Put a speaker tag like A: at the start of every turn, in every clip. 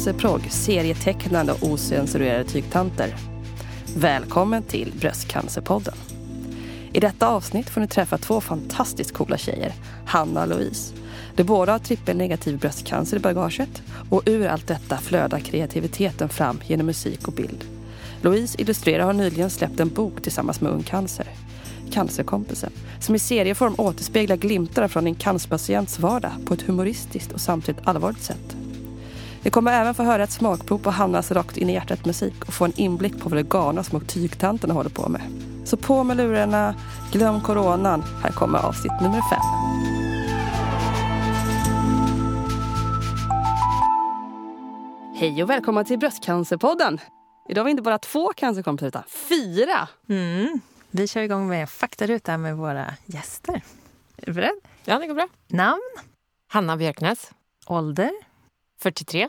A: cancerprogg, serietecknande och osensurerade tygtanter. Välkommen till Bröstcancerpodden. I detta avsnitt får ni träffa två fantastiskt coola tjejer, Hanna och Louise. De båda har trippelnegativ bröstcancer i bagaget och ur allt detta flödar kreativiteten fram genom musik och bild. Louise illustrerar har nyligen släppt en bok tillsammans med Ung Cancer, Cancerkompisen, som i serieform återspeglar glimtar från en cancerpatients vardag på ett humoristiskt och samtidigt allvarligt sätt. Vi kommer även få höra ett smakprov på Hannas rakt in i hjärtat musik och få en inblick på vad de galna små tygtanterna håller på med. Så på med lurarna, glöm coronan. Här kommer avsnitt nummer fem. Hej och välkomna till Bröstcancerpodden. Idag har vi inte bara två cancerkompisar utan fyra.
B: Mm. Vi kör igång med faktaruta med våra gäster. Är du beredd?
C: Ja, det går bra.
B: Namn,
C: Hanna Björknäs,
B: ålder,
C: 43.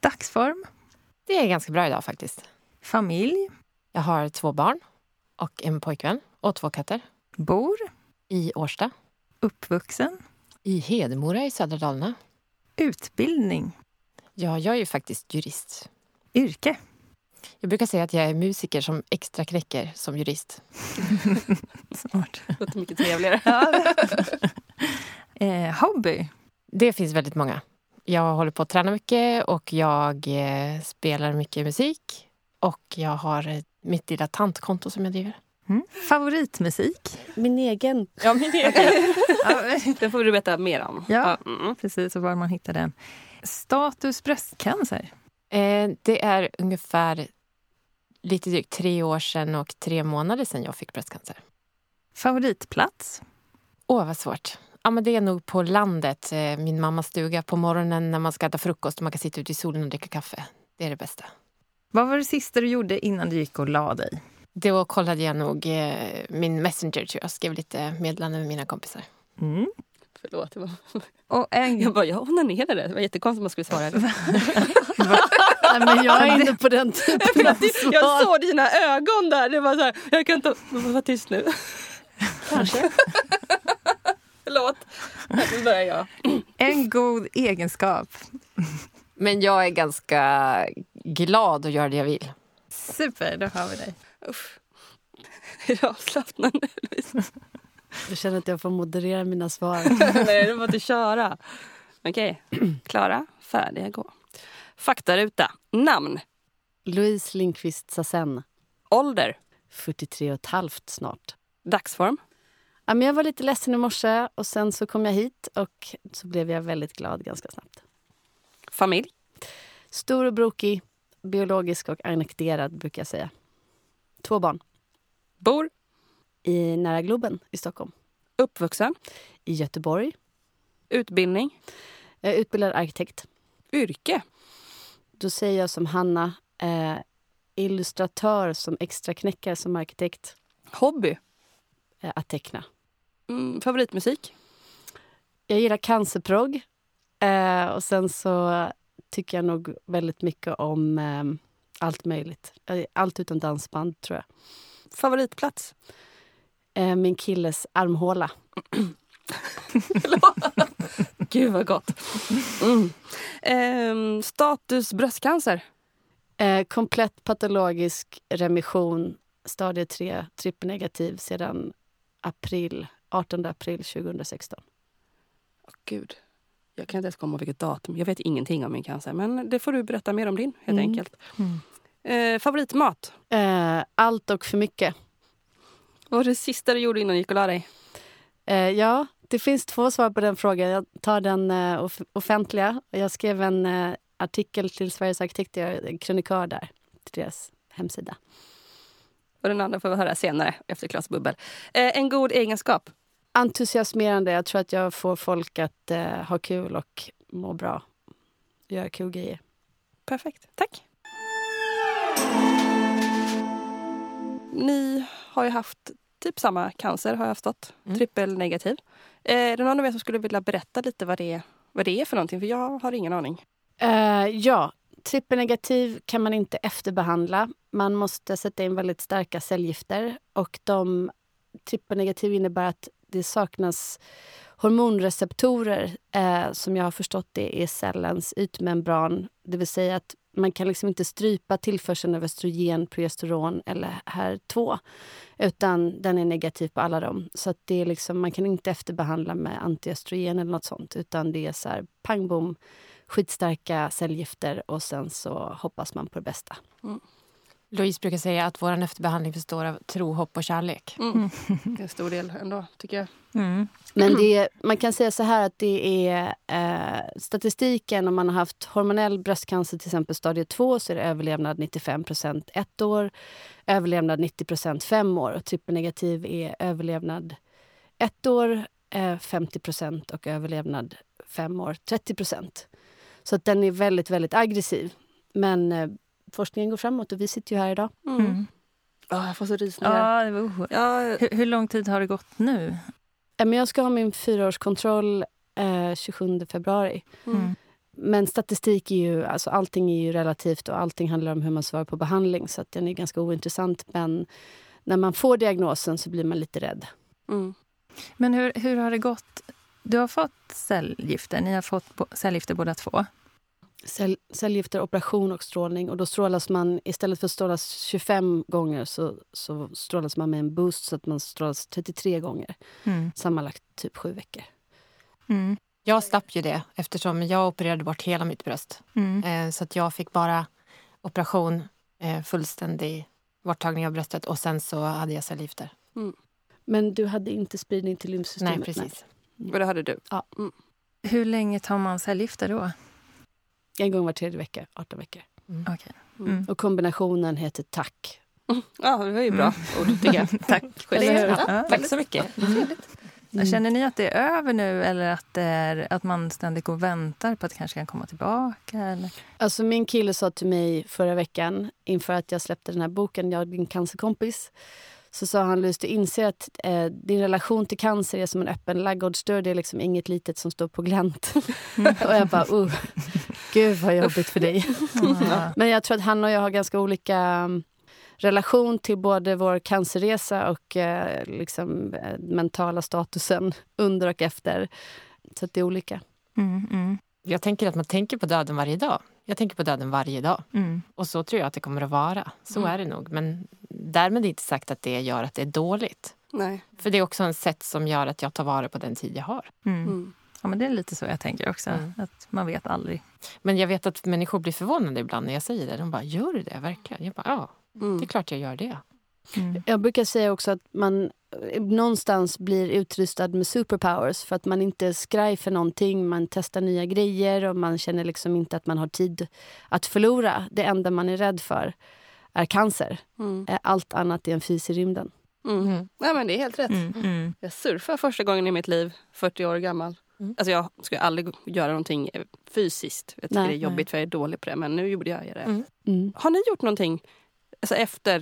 B: dagsform,
C: Det är ganska bra idag faktiskt.
B: familj,
C: Jag har två barn och en pojkvän och två katter.
B: bor,
C: I Årsta.
B: uppvuxen,
C: I Hedemora i södra Dalarna.
B: utbildning,
C: Ja, jag är ju faktiskt jurist.
B: yrke.
C: Jag brukar säga att jag är musiker som extra knäcker som jurist.
B: Smart.
A: Låter mycket trevligare.
B: eh, hobby,
C: Det finns väldigt många. Jag håller på att träna mycket och jag eh, spelar mycket musik. Och jag har eh, mitt lilla tantkonto som jag driver.
B: mm. favoritmusik.
A: Min egen.
C: Ja, min egen.
A: Den får du berätta mer om.
B: Ja.
A: Mm.
B: precis, och var man hittar den. Status bröstcancer.
C: Eh, det är ungefär lite drygt tre år sedan och tre månader sedan jag fick bröstcancer.
B: Favoritplats.
C: Åh, vad svårt. Ja, men det är nog på landet, eh, min mammas stuga, på morgonen när man ska äta frukost och man kan sitta ute i solen och dricka kaffe. Det är det bästa.
B: Vad var det sista du gjorde innan du gick och la dig?
C: Då kollade jag nog eh, min Messenger, tror jag. Skrev lite meddelanden med mina kompisar.
B: Mm.
A: Förlåt. Det var...
B: Och en...
A: Jag bara, jag onanerade. Det var jättekonstigt om man skulle svara.
B: Nej, men jag är inne på den typen av svar.
A: jag såg dina ögon där. Det var så här, jag kan inte... Var tyst nu. Kanske. Förlåt. Nu börjar jag.
B: En god egenskap.
C: Men jag är ganska glad och gör det jag vill.
B: Super, då har vi dig.
A: Uff. Är du avslappnad nu, Louise?
D: Jag känner att jag får moderera mina svar.
A: Nej, du får inte köra. Okej. Klara, färdiga, gå. Faktaruta. Namn.
D: Louise Lindqvist Sassen,
A: Ålder.
D: 43 och ett halvt snart.
A: Dagsform.
D: Ja, men jag var lite ledsen i morse och sen så kom jag hit och så blev jag väldigt glad ganska snabbt.
A: Familj.
D: Stor och brokig, biologisk och annekterad brukar jag säga. Två barn.
A: Bor.
D: I nära Globen i Stockholm.
A: Uppvuxen.
D: I Göteborg.
A: Utbildning.
D: Jag är utbildad arkitekt.
A: Yrke.
D: Då säger jag som Hanna, eh, illustratör som extraknäckare som arkitekt.
A: Hobby.
D: Eh, att teckna.
A: Mm, favoritmusik.
D: Jag gillar cancerprogg. Eh, och sen så tycker jag nog väldigt mycket om eh, allt möjligt. Eh, Allt utom dansband, tror jag.
A: Favoritplats.
D: Eh, min killes armhåla.
A: Gud vad gott. Mm. Ehm, status bröstcancer.
D: Eh, komplett patologisk remission, stadie 3, trippelnegativ sedan april, 18 april 2016.
A: Åh, Gud. Jag kan inte ens komma ihåg vilket datum. Jag vet ingenting om min cancer. Men det får du berätta mer om din, helt
D: Mm.
A: enkelt.
B: Mm.
A: Eh, favoritmat.
D: Eh, allt och för mycket.
A: Vad var det sista du gjorde innan du gick och la dig?
D: Eh, ja, det finns två svar på den frågan. Jag tar den eh, off- offentliga. Jag skrev en eh, artikel till Sveriges arkitekter, är krönikör där, till deras hemsida.
A: Och den andra får vi höra senare, efter Klas bubbel. Eh, en god egenskap.
D: Entusiasmerande. Jag tror att jag får folk att eh, ha kul och må bra. Göra kul grejer.
A: Perfekt. Tack. Ni har ju haft typ samma cancer, har jag förstått.
C: Mm.
A: Trippelnegativ. Eh, är det någon av er som skulle vilja berätta lite vad det, är, vad det är för någonting? För jag har ingen aning.
D: Eh, ja, trippelnegativ kan man inte efterbehandla. Man måste sätta in väldigt starka cellgifter. Och de trippelnegativ innebär att det saknas hormonreceptorer, eh, som jag har förstått det, är cellens ytmembran. Det vill säga att man kan liksom inte strypa tillförseln av östrogen, progesteron eller HER2. Utan den är negativ på alla dem. Så att det är liksom, man kan inte efterbehandla med antiöstrogen eller nåt sånt. Utan det är så här, pang bom, skitstarka cellgifter och sen så hoppas man på det bästa.
C: Mm. Louise brukar säga att vår efterbehandling består av tro, hopp och kärlek.
E: Mm. Det är en stor del ändå, tycker jag.
B: Mm.
D: Men det, man kan säga så här att det är eh, statistiken om man har haft hormonell bröstcancer till exempel stadie 2 så är det överlevnad 95% ett år, överlevnad 90 fem år och trippelnegativ är överlevnad ett år, eh, 50% och överlevnad fem år 30 Så att den är väldigt, väldigt aggressiv. Men eh, forskningen går framåt och vi sitter ju här idag.
E: Mm. Mm. Oh, jag får så rysningar.
B: Ja, det var ja. hur, hur lång tid har det gått nu?
D: Jag ska ha min fyraårskontroll eh, 27 februari. Mm. Men statistik är ju, alltså allting är ju relativt och allting handlar om hur man svarar på behandling. Så att den är ganska ointressant. Men när man får diagnosen så blir man lite rädd.
B: Mm. Men hur, hur har det gått? Du har fått cellgifter. Ni har fått cellgifter båda två.
D: Cell, cellgifter, operation och strålning. Och då strålas man, istället för att strålas 25 gånger så, så strålas man med en boost så att man strålas 33 gånger. Mm. Sammanlagt typ sju veckor.
C: Mm. Jag slapp ju det eftersom jag opererade bort hela mitt bröst. Mm. Eh, så att jag fick bara operation, eh, fullständig borttagning av bröstet och sen så hade jag cellgifter. Mm.
D: Men du hade inte spridning till lymfsystemet?
C: Nej, precis.
E: Nej. Och det hade du?
D: Ja.
B: Mm. Hur länge tar man cellgifter då?
D: En gång var tredje vecka, 18 veckor.
B: Mm. Okay.
D: Mm. mm. Och kombinationen heter TAC.
E: Ja, det var ju bra mm. ord, tycker jag.
B: tack.
C: Ja, tack så mycket. Mm.
B: Känner ni att det är över nu eller att, det är, att man ständigt går och väntar på att det kanske kan komma tillbaka? Eller?
D: Alltså min kille sa till mig förra veckan inför att jag släppte den här boken, Jag och din cancerkompis, så sa han Louise, du inser att eh, din relation till cancer är som en öppen laggårdsdörr. Det är liksom inget litet som står på glänt. och jag bara, uh, gud vad jobbigt för dig. Men jag tror att han och jag har ganska olika um, relation till både vår cancerresa och eh, liksom, eh, mentala statusen under och efter. Så det är olika.
C: Mm, mm. Jag tänker att man tänker på döden varje dag. Jag tänker på döden varje dag. Mm. Och så tror jag att det kommer att vara. Så mm. är det nog. Men därmed inte sagt att det gör att det är dåligt.
E: Nej.
C: För det är också en sätt som gör att jag tar vara på den tid jag har.
B: Mm. mm. Ja, men det är lite så jag tänker också. Mm. Att man vet aldrig.
C: Men jag vet att människor blir förvånade ibland när jag säger det. De bara, gör du det verkligen? Jag bara, ja, mm. det är klart jag gör det.
D: Mm. Jag brukar säga också att man någonstans blir utrustad med superpowers för att man inte är skraj för någonting. Man testar nya grejer och man känner liksom inte att man har tid att förlora. Det enda man är rädd för är cancer. Mm. Allt annat är en fys i rymden.
E: Mm. Mm. Ja, men det är helt rätt. Mm. mm. Jag surfade första gången i mitt liv, 40 år gammal. Mm. Alltså jag skulle aldrig göra någonting fysiskt. Jag tycker nej, det är jobbigt nej. för jag är dålig på det. Men nu gjorde jag det. Mm. Har ni gjort någonting alltså efter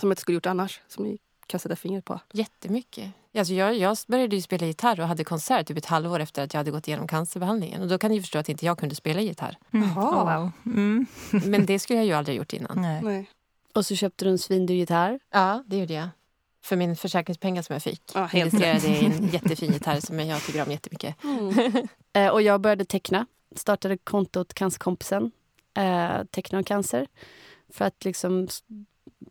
E: som jag inte skulle gjort annars? Som ni kan sätta fingret på?
C: Jättemycket. Alltså jag, jag började ju spela gitarr och hade konsert typ ett halvår efter att jag hade gått igenom cancerbehandlingen. Och då kan ni förstå att inte jag kunde spela gitarr.
B: Mm. Oh, wow. mm.
C: Men det skulle jag ju aldrig gjort innan.
B: Nej. Nej.
D: Och så köpte du en svindyr gitarr?
C: Ja, det gjorde jag. För min försäkringspengar som jag fick.
E: Ja, helt investerade
C: i en jättefin gitarr som jag tycker om jättemycket. Mm.
D: eh, och jag började teckna. Startade kontot Cancerkompisen. Eh, teckna om cancer. För att liksom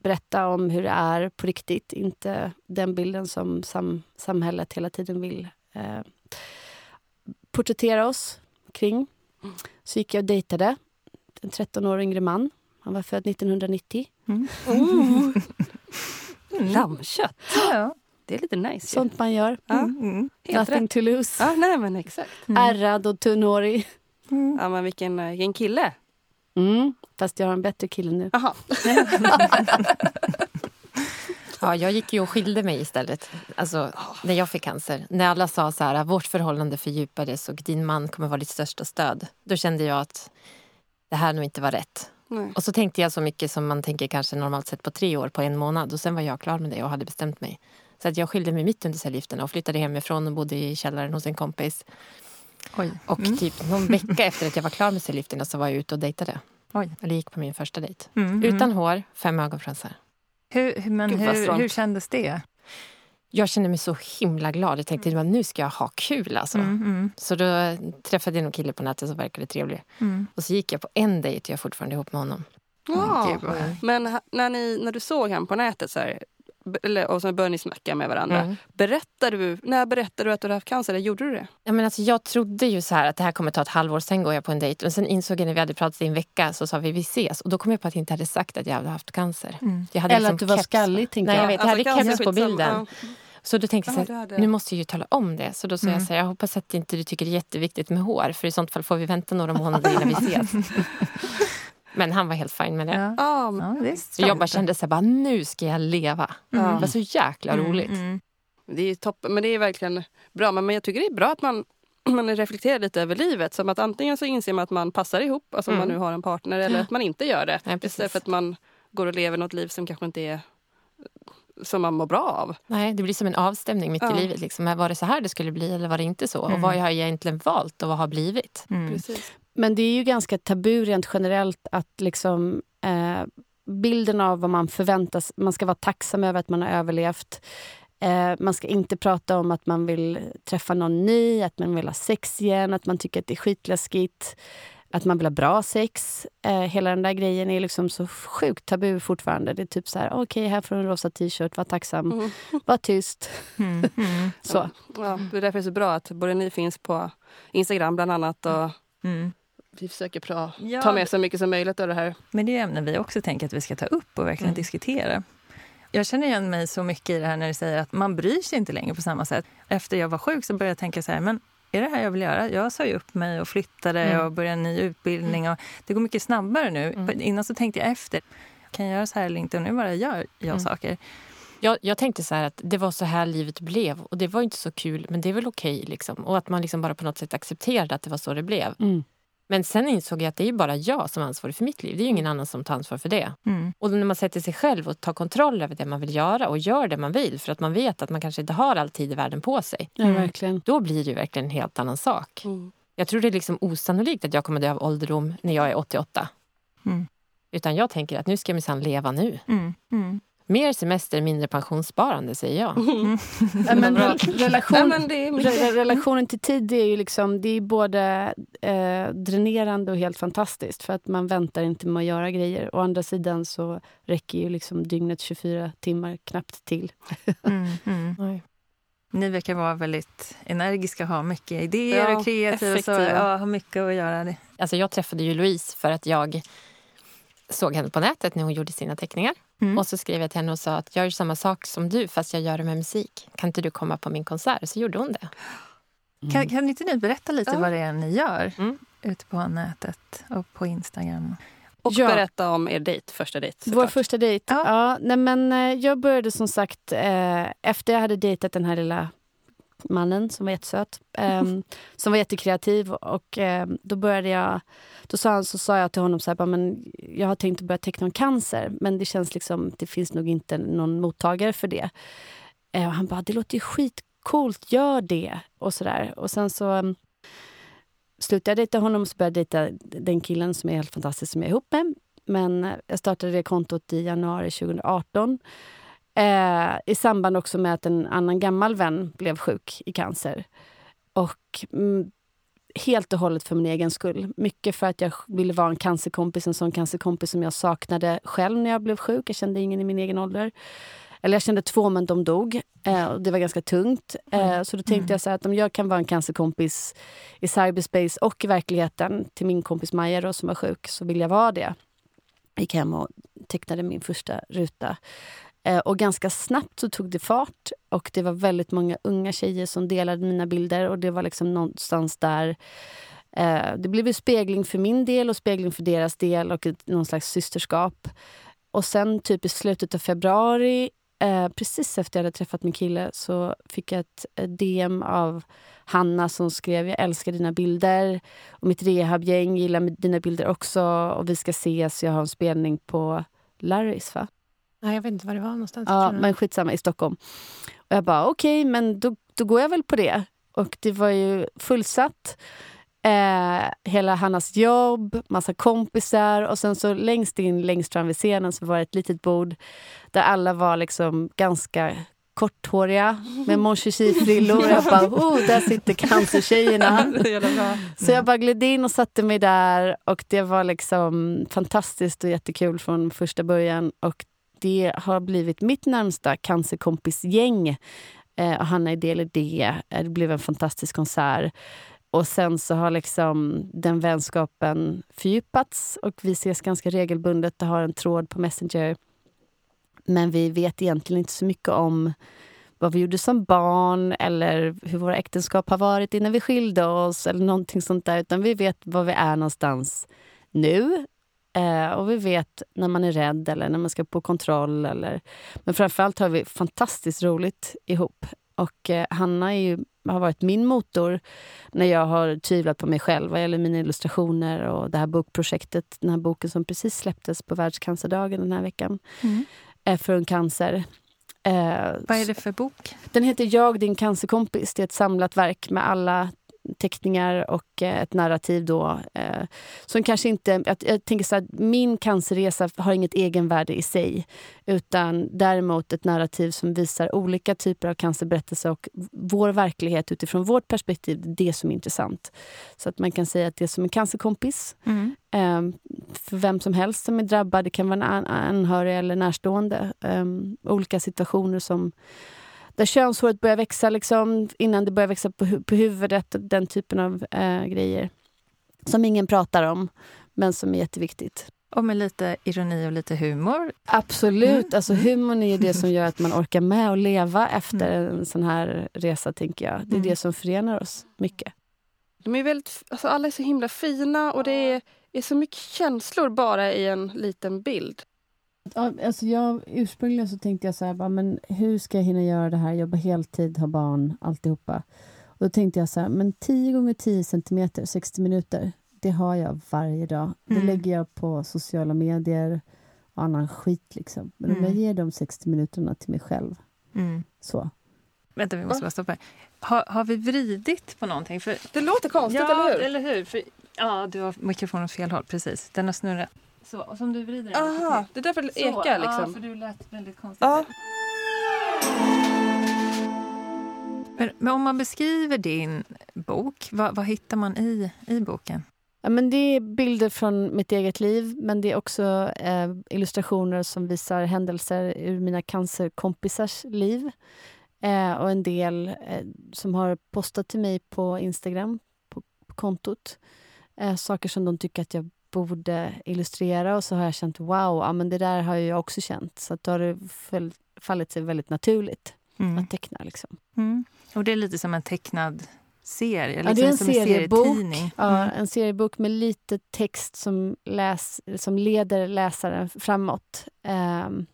D: berätta om hur det är på riktigt. Inte den bilden som sam samhället hela tiden vill eh, porträttera oss kring. Så gick jag och dejtade en 13 år yngre man. Han var född 1990. Mm.
E: Oh. Lammkött! Ja. Det är lite nice.
D: Sånt man gör. Mm. Mm. Nothing rätt. to lose.
E: Ja, nej, men exakt.
D: Mm. Ärrad och tunnhårig.
E: Mm. Ja, men vilken, vilken kille.
D: Mm. Fast jag har en bättre kille nu.
E: Aha.
C: ja, jag gick ju och skilde mig istället. Alltså, när jag fick cancer. När alla sa så här, vårt förhållande fördjupades och din man kommer vara ditt största stöd. Då kände jag att det här nog inte var rätt. Nej. Och så tänkte jag så mycket som man tänker kanske normalt sett på tre år på en månad. Och sen var jag klar med det och hade bestämt mig. Så att jag skilde mig mitt under cellgifterna och flyttade hemifrån och bodde i källaren hos en kompis. Oj. Och mm. typ någon vecka efter att jag var klar med cellgifterna så var jag ute och dejtade. Oj. Eller gick på min första dejt. Mm, mm. Utan hår, fem ögonfransar.
B: Hur, men hur, hur kändes det?
C: jag kände mig så himla glad. Jag tänkte att nu ska jag ha kul. Alltså.
B: Mm, mm,
C: Så då träffade jag någon kille på nätet som verkade trevlig.
B: mm.
C: Och så gick jag på en dejt och jag är fortfarande ihop med honom.
B: Gud, härligt.
E: Men när, ni, när du såg han på nätet så här, eller, och så började ni snacka med varandra.
C: Mm.
E: Berättade du, när berättade du att du hade haft cancer? Eller gjorde du det?
C: Ja, men alltså, jag trodde ju så här att det här kommer ta ett halvår, sen går jag på en dejt. Och sen insåg jag när vi hade pratat i en vecka så sa vi vi ses. Och då kom jag på att jag inte hade sagt att jag hade haft cancer.
B: Mm.
C: Jag hade
D: Eller
C: liksom
D: att du var
C: keps.
D: skallig, tänkte
C: Nej, jag
D: jag.
C: vet. Jag hade
E: cancer
C: keps på bilden. Så då tänkte jag
E: Ja,
C: så
E: du
C: här, nu måste jag ju tala om det. Så då sa
B: Mm.
C: jag så här, jag hoppas att inte du tycker det är jätteviktigt med hår. För i sånt fall får vi vänta några månader innan vi ses. Men han var helt fin med det.
B: Ja.
E: Ja, men-
B: Ja, visst.
C: Jag bara kände så här, bara, nu ska jag leva.
E: Ja.
C: Det var så jäkla roligt.
B: Mm, mm.
E: det är toppen. Men det är verkligen bra. Men men jag tycker det är bra att man, man reflekterar lite över livet. Som att antingen så inser man att man passar ihop, alltså om man
C: Mm.
E: nu har en partner, eller att man inte gör det.
C: Precis.
E: Istället för att man går och lever något liv som kanske inte är som man mår bra av.
C: Nej, det blir som en avstämning mitt
E: Ja.
C: i livet. Liksom. Var det så här det skulle bli eller var det inte så?
B: Mm.
C: Och vad har jag egentligen valt och vad har blivit?
B: Mm.
E: Precis.
D: Men det är ju ganska tabu rent generellt att liksom eh, bilden av vad man förväntas... Man ska vara tacksam över att man har överlevt. Eh, man ska inte prata om att man vill träffa någon ny, att man vill ha sex igen, att man tycker att det är skitläskigt. Att man vill ha bra sex. Eh, hela den där grejen är liksom så sjukt tabu fortfarande. Det är typ så här, okej, här får du en rosa t-shirt, var tacksam,
E: Mm.
D: var tyst.
B: Mm. Mm.
D: Så.
E: Ja, det är därför det är så bra att både ni finns på Instagram bland annat. Och
B: Mm.
E: Vi försöker pra,
B: Ja,
E: ta med så mycket som möjligt av det här.
B: Men det är ämnen vi också tänker att vi ska ta upp och verkligen
C: Mm.
B: diskutera. Jag känner igen mig så mycket i det här när du säger att man bryr sig inte längre på samma sätt. Efter jag var sjuk så började jag tänka så här, men är det här jag vill göra? Jag sa ju upp mig och flyttade
C: Mm.
B: och började en ny utbildning. Och det går mycket snabbare nu.
C: Mm.
B: Innan så tänkte jag efter. Kan jag göra så här eller inte? Och nu bara gör jag
C: Mm.
B: saker.
C: Jag, jag tänkte så här att det var så här livet blev och det var inte så kul men det är väl okej. liksom. Och att man liksom bara på något sätt accepterade att det var så det blev.
D: Mm.
C: Men sen insåg jag att det är bara jag som är ansvarig för mitt liv. Det är ju ingen annan som tar ansvar för det.
B: Mm.
C: Och när man sätter sig själv och tar kontroll över det man vill göra och gör det man vill för att man vet att man kanske inte har all tid i världen på sig.
D: Ja,
B: Mm.
D: verkligen.
C: Då blir det ju verkligen en helt annan sak.
E: Mm.
C: Jag tror det är liksom osannolikt att jag kommer dö av ålderdom när jag är 88.
B: Mm.
C: Utan jag tänker att nu ska jag minsann leva nu.
B: Mm. Mm.
C: Mer semester, mindre pensionssparande säger jag.
D: Ja, men re- relation,
E: Nej, men det är mycket.
D: Re- relationen till tid det är ju liksom, det är både eh, dränerande och helt fantastiskt. För att man väntar inte med att göra grejer. Å andra sidan så räcker ju liksom dygnet 24 timmar knappt till.
B: Mm. Mm. Ni verkar vara väldigt energiska, ha mycket idéer
E: Ja,
B: och kreativa. Så, ja, har mycket att göra. Det.
C: Alltså jag träffade ju Louise för att jag såg henne på nätet när hon gjorde sina teckningar.
B: Mm.
C: Och så skrev jag till henne och sa att jag gör samma sak som du fast jag gör det med musik. Kan inte du komma på min konsert? Så gjorde hon det.
B: Kan, kan inte ni berätta lite
E: Ja.
B: vad det är ni gör
C: Mm.
B: ute på nätet och på Instagram?
E: Och
D: Ja.
E: berätta om er dejt, första dejt.
D: Vår
E: såklart.
D: första dejt?
B: Ja.
D: Ja. nej men, eh, jag började som sagt eh, efter jag hade dejtat den här lilla mannen som var jättesöt. ehm, som var jättekreativ. Och, ehm, då började jag... Då sa, han, så sa jag till honom så här, men jag har tänkt att börja teckna om cancer men det känns liksom, det finns nog inte någon mottagare för det. Eh, och han bara, det låter ju skitcoolt, gör det. Och så där. Och sen så um, slutade jag dejta honom och så började jag dejta den killen som är helt fantastisk som jag är ihop med. Men eh, jag startade det kontot i januari 2018. Eh, I samband också med att en annan gammal vän blev sjuk i cancer. Och mm, helt och hållet för min egen skull. Mycket för att jag ville vara en cancerkompis, en sån cancerkompis som jag saknade själv när jag blev sjuk. Jag kände ingen i min egen ålder. Eller jag kände två, men de dog. Eh, och det var ganska tungt. Eh, så då tänkte
B: Mm.
D: jag så att om jag kan vara en cancerkompis i cyberspace och i verkligheten till min kompis Maja då, som var sjuk, så vill jag vara det. Gick hem och tecknade min första ruta. Eh, och ganska snabbt så tog det fart och det var väldigt många unga tjejer som delade mina bilder och det var liksom någonstans där eh, det blev ju spegling för min del och spegling för deras del och någon slags systerskap. Och sen typ i slutet av februari, eh, precis efter jag hade träffat min kille så fick jag ett, ett DM av Hanna som skrev jag älskar dina bilder och mitt rehabgäng gillar dina bilder också och vi ska ses, jag har en spelning på Larrys va?
C: Nej, jag vet inte var det var någonstans.
D: Ja, men skitsamma, i Stockholm. Och jag bara, okej, men då, då går jag väl på det. Och det var ju fullsatt. Eh, hela Hannas jobb, massa kompisar och sen så längst in, längst fram vid scenen så var det ett litet bord där alla var liksom ganska korthåriga med Mon frillor Jag bara, oh, där sitter cancertjejerna. Så jag bara gled in och satte mig där och det var liksom fantastiskt och jättekul från första början. Och det har blivit mitt närmsta cancerkompisgäng. Eh, och Hanna är del i det. Eh, det blev en fantastisk konsert. Och sen så har liksom den vänskapen fördjupats och vi ses ganska regelbundet och har en tråd på Messenger. Men vi vet egentligen inte så mycket om vad vi gjorde som barn eller hur våra äktenskap har varit innan vi skilde oss eller någonting sånt där. Utan vi vet var vi är någonstans nu. Eh, och vi vet när man är rädd eller när man ska på kontroll. Eller... Men framförallt har vi fantastiskt roligt ihop. Och eh, Hanna ju, har varit min motor när jag har tvivlat på mig själv vad gäller mina illustrationer och det här bokprojektet. Den här boken som precis släpptes på världscancerdagen den här veckan. Mm. Eh, för en cancer.
B: Eh, vad är det för bok?
D: Den heter Jag, din cancerkompis. Det är ett samlat verk med alla teckningar och eh, ett narrativ då. Eh, som kanske inte, jag, jag tänker så att min cancerresa har inget egenvärde i sig. Utan däremot ett narrativ som visar olika typer av cancerberättelser och vår verklighet utifrån vårt perspektiv. Det som är intressant. Så att man kan säga att det är som en cancerkompis. Mm. Eh, för vem som helst som är drabbad. Det kan vara en anhörig eller närstående. Olika situationer som där könshåret börjar växa liksom, innan det börjar växa på, hu på huvudet. Den typen av äh, grejer. Som ingen pratar om, men som är jätteviktigt.
B: Och med lite ironi och lite humor.
D: Absolut. Mm. Alltså, humorn är det som gör att man orkar med att leva efter mm. en sån här resa. tänker jag. Det är mm. det som förenar oss mycket.
A: De är väldigt, alltså alla är så himla fina och det är, är så mycket känslor bara i en liten bild.
D: Ja, alltså jag, ursprungligen så tänkte jag så här, men hur ska jag hinna göra det här? Jobba heltid, ha barn, alltihopa. Och då tänkte jag så här, men 10 gånger 10 centimeter, 60 minuter, det har jag varje dag. Det mm. lägger jag på sociala medier och annan skit. Liksom. Men mm. om jag mm. ger de 60 minuterna till mig själv, mm. så.
B: Vänta, vi måste bara stoppa. Har, har vi vridit på någonting? För,
A: det låter konstigt,
B: ja,
A: eller hur?
B: eller hur? För, ja, du har mikrofonen åt fel håll, precis. Den har snurrat. Så, och som du vrider
A: den Aha, det är därför det ekar liksom.
B: Ja, för du lät väldigt konstigt. Ja. Men, men, om man beskriver din bok, vad, vad hittar man i, i boken?
D: Ja, men det är bilder från mitt eget liv, men det är också eh, illustrationer som visar händelser ur mina cancerkompisars liv. Eh, och en del eh, som har postat till mig på Instagram, på, på kontot. Eh, saker som de tycker att jag borde illustrera och så har jag känt wow, ja, men det där har jag också känt. Så då har det fallit sig väldigt naturligt mm. att teckna. Liksom.
B: Mm. Och det är lite som en tecknad serie?
D: Ja, det är liksom en seriebok. En, ja, mm. en seriebok med lite text som, läs, som leder läsaren framåt. Um,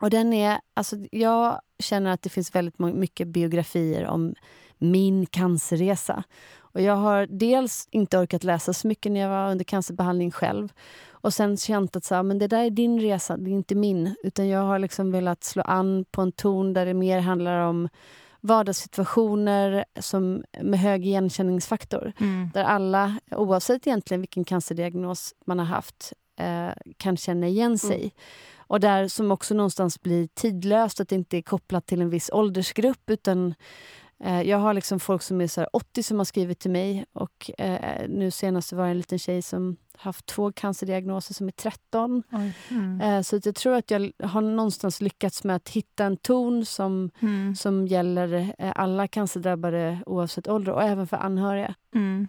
D: och den är, alltså, jag känner att det finns väldigt mycket biografier om min cancerresa. Och jag har dels inte orkat läsa så mycket när jag var under cancerbehandling själv. Och sen känt att så här, men det där är din resa, det är inte min. Utan jag har liksom velat slå an på en ton där det mer handlar om vardagssituationer som, med hög igenkänningsfaktor. Mm. Där alla, oavsett egentligen vilken cancerdiagnos man har haft, eh, kan känna igen sig. Mm. Och där som också någonstans blir tidlöst, att det inte är kopplat till en viss åldersgrupp utan jag har liksom folk som är så 80 som har skrivit till mig. Och eh, Nu senast var det en liten tjej som haft två cancerdiagnoser som är 13. Mm. Eh, så jag tror att jag har någonstans lyckats med att hitta en ton som, mm. som gäller eh, alla cancerdrabbade oavsett ålder och även för anhöriga. Mm.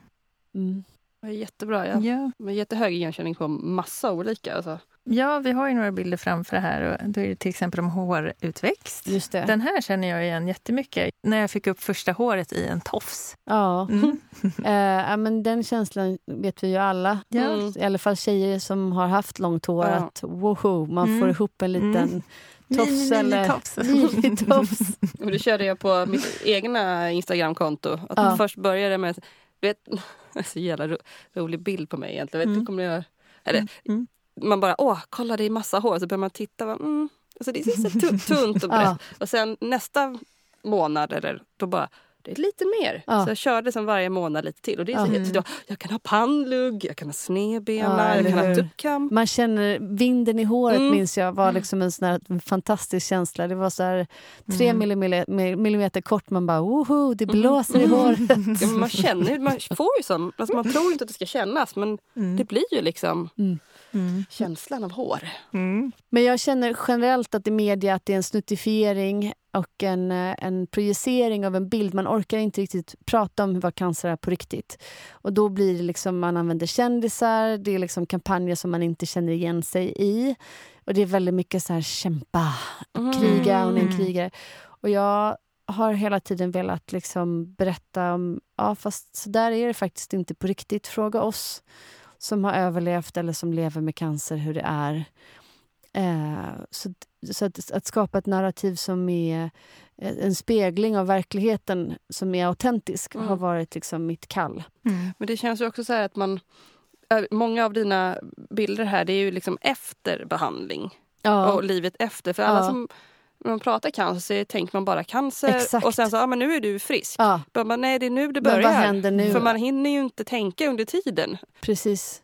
A: mm. Det är jättebra. Ja. Med jättehög igenkänning på massa olika. Alltså.
B: Ja, vi har ju några bilder framför här. Och då är det till exempel om hårutväxt.
D: Just det.
B: Den här känner jag igen jättemycket. När jag fick upp första håret i en tofs.
D: Ja, mm. eh, men den känslan vet vi ju alla. Mm. I alla fall tjejer som har haft långt hår. Ja. Att woho, man mm. får ihop en liten mm. tofs eller
B: tofs.
A: och det körde jag på mitt egna Instagramkonto. Att ja. först började med vet, så jävla ro, rolig bild på mig egentligen. Vet, mm. kommer jag, eller, mm. Mm man bara, åh, kolla det är massa hår. Så börjar man titta. Mm, alltså det är så tunt och brett. Och sen nästa månad, eller, då bara, det är lite mer.
D: Ja.
A: Så jag körde som varje månad lite till. Och det är så,
D: Ja.
A: så då, jag kan ha pannlugg, jag kan ha snedbena,
D: Ja,
A: jag kan ha
D: hur?
A: tuppkam.
D: Man känner vinden i håret
A: Mm.
D: minns jag var liksom en sån här fantastisk känsla. Det var så här tre
B: Mm.
D: millimeter, millimeter kort. Man bara woho, det blåser i håret.
A: Ja, man känner man får ju sån, alltså man tror inte att det ska kännas men
B: Mm.
A: det blir ju liksom
D: Mm.
B: Mm.
A: känslan av hår.
B: Mm.
D: Men jag känner generellt att i media att det är en snuttifiering och en, eh, en projicering av en bild. Man orkar inte riktigt prata om vad cancer är på riktigt. Och då blir det liksom, man använder kändisar, det är liksom kampanjer som man inte känner igen sig i. Och det är väldigt mycket så här kämpa, kriga, hon är en
B: Mm.
D: krigare. Och jag har hela tiden velat liksom berätta om, ja fast så där är det faktiskt inte på riktigt. Fråga oss som har överlevt eller som lever med cancer hur det är. Eh, så så att, att skapa ett narrativ som är eh, en spegling av verkligheten som är autentisk
A: Mm.
D: har varit liksom mitt kall.
B: Mm.
A: Men det känns ju också så här att man äh, Många av dina bilder här det är ju liksom efter behandling
D: Ja,
A: och livet efter. För alla
D: Ja.
A: som när man pratar cancer tänker man bara cancer
D: Exakt.
A: och sen så, ja men nu är du frisk.
D: ja
A: Bara, man, nej det är nu det
D: men
A: börjar.
D: vad händer nu?
A: För man hinner ju inte tänka under tiden.
D: Precis.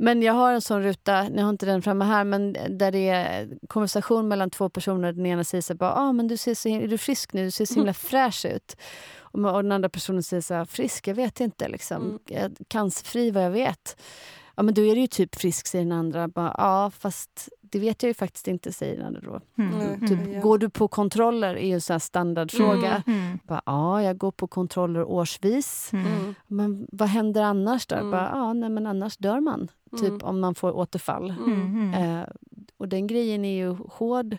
D: Men jag har en sån ruta, jag har inte den framme här, men där det är konversation mellan två personer. Den ena säger så bara, ah, men du ser så, är du frisk nu? Du ser så himla fräsch ut. Och, den andra personen säger så här, frisk? Jag vet inte. Liksom.
A: Mm.
D: Jag- Cancerfri vad jag vet. Ja, men då är du ju typ frisk, säger den andra. Bara, ja, fast det vet jag ju faktiskt inte, säger andra då.
B: Mm.
D: Typ,
A: Mm.
D: Går du på kontroller? är ju en sån här standardfråga.
B: Mm.
D: Bara, ja, jag går på kontroller årsvis.
B: Mm.
A: Mm.
D: Men vad händer annars då?
A: Mm.
D: Bara, ja, nej, men annars dör man. Typ
A: Mm.
D: om man får återfall.
A: Mm.
B: Mm.
D: Eh, och den grejen är ju hård.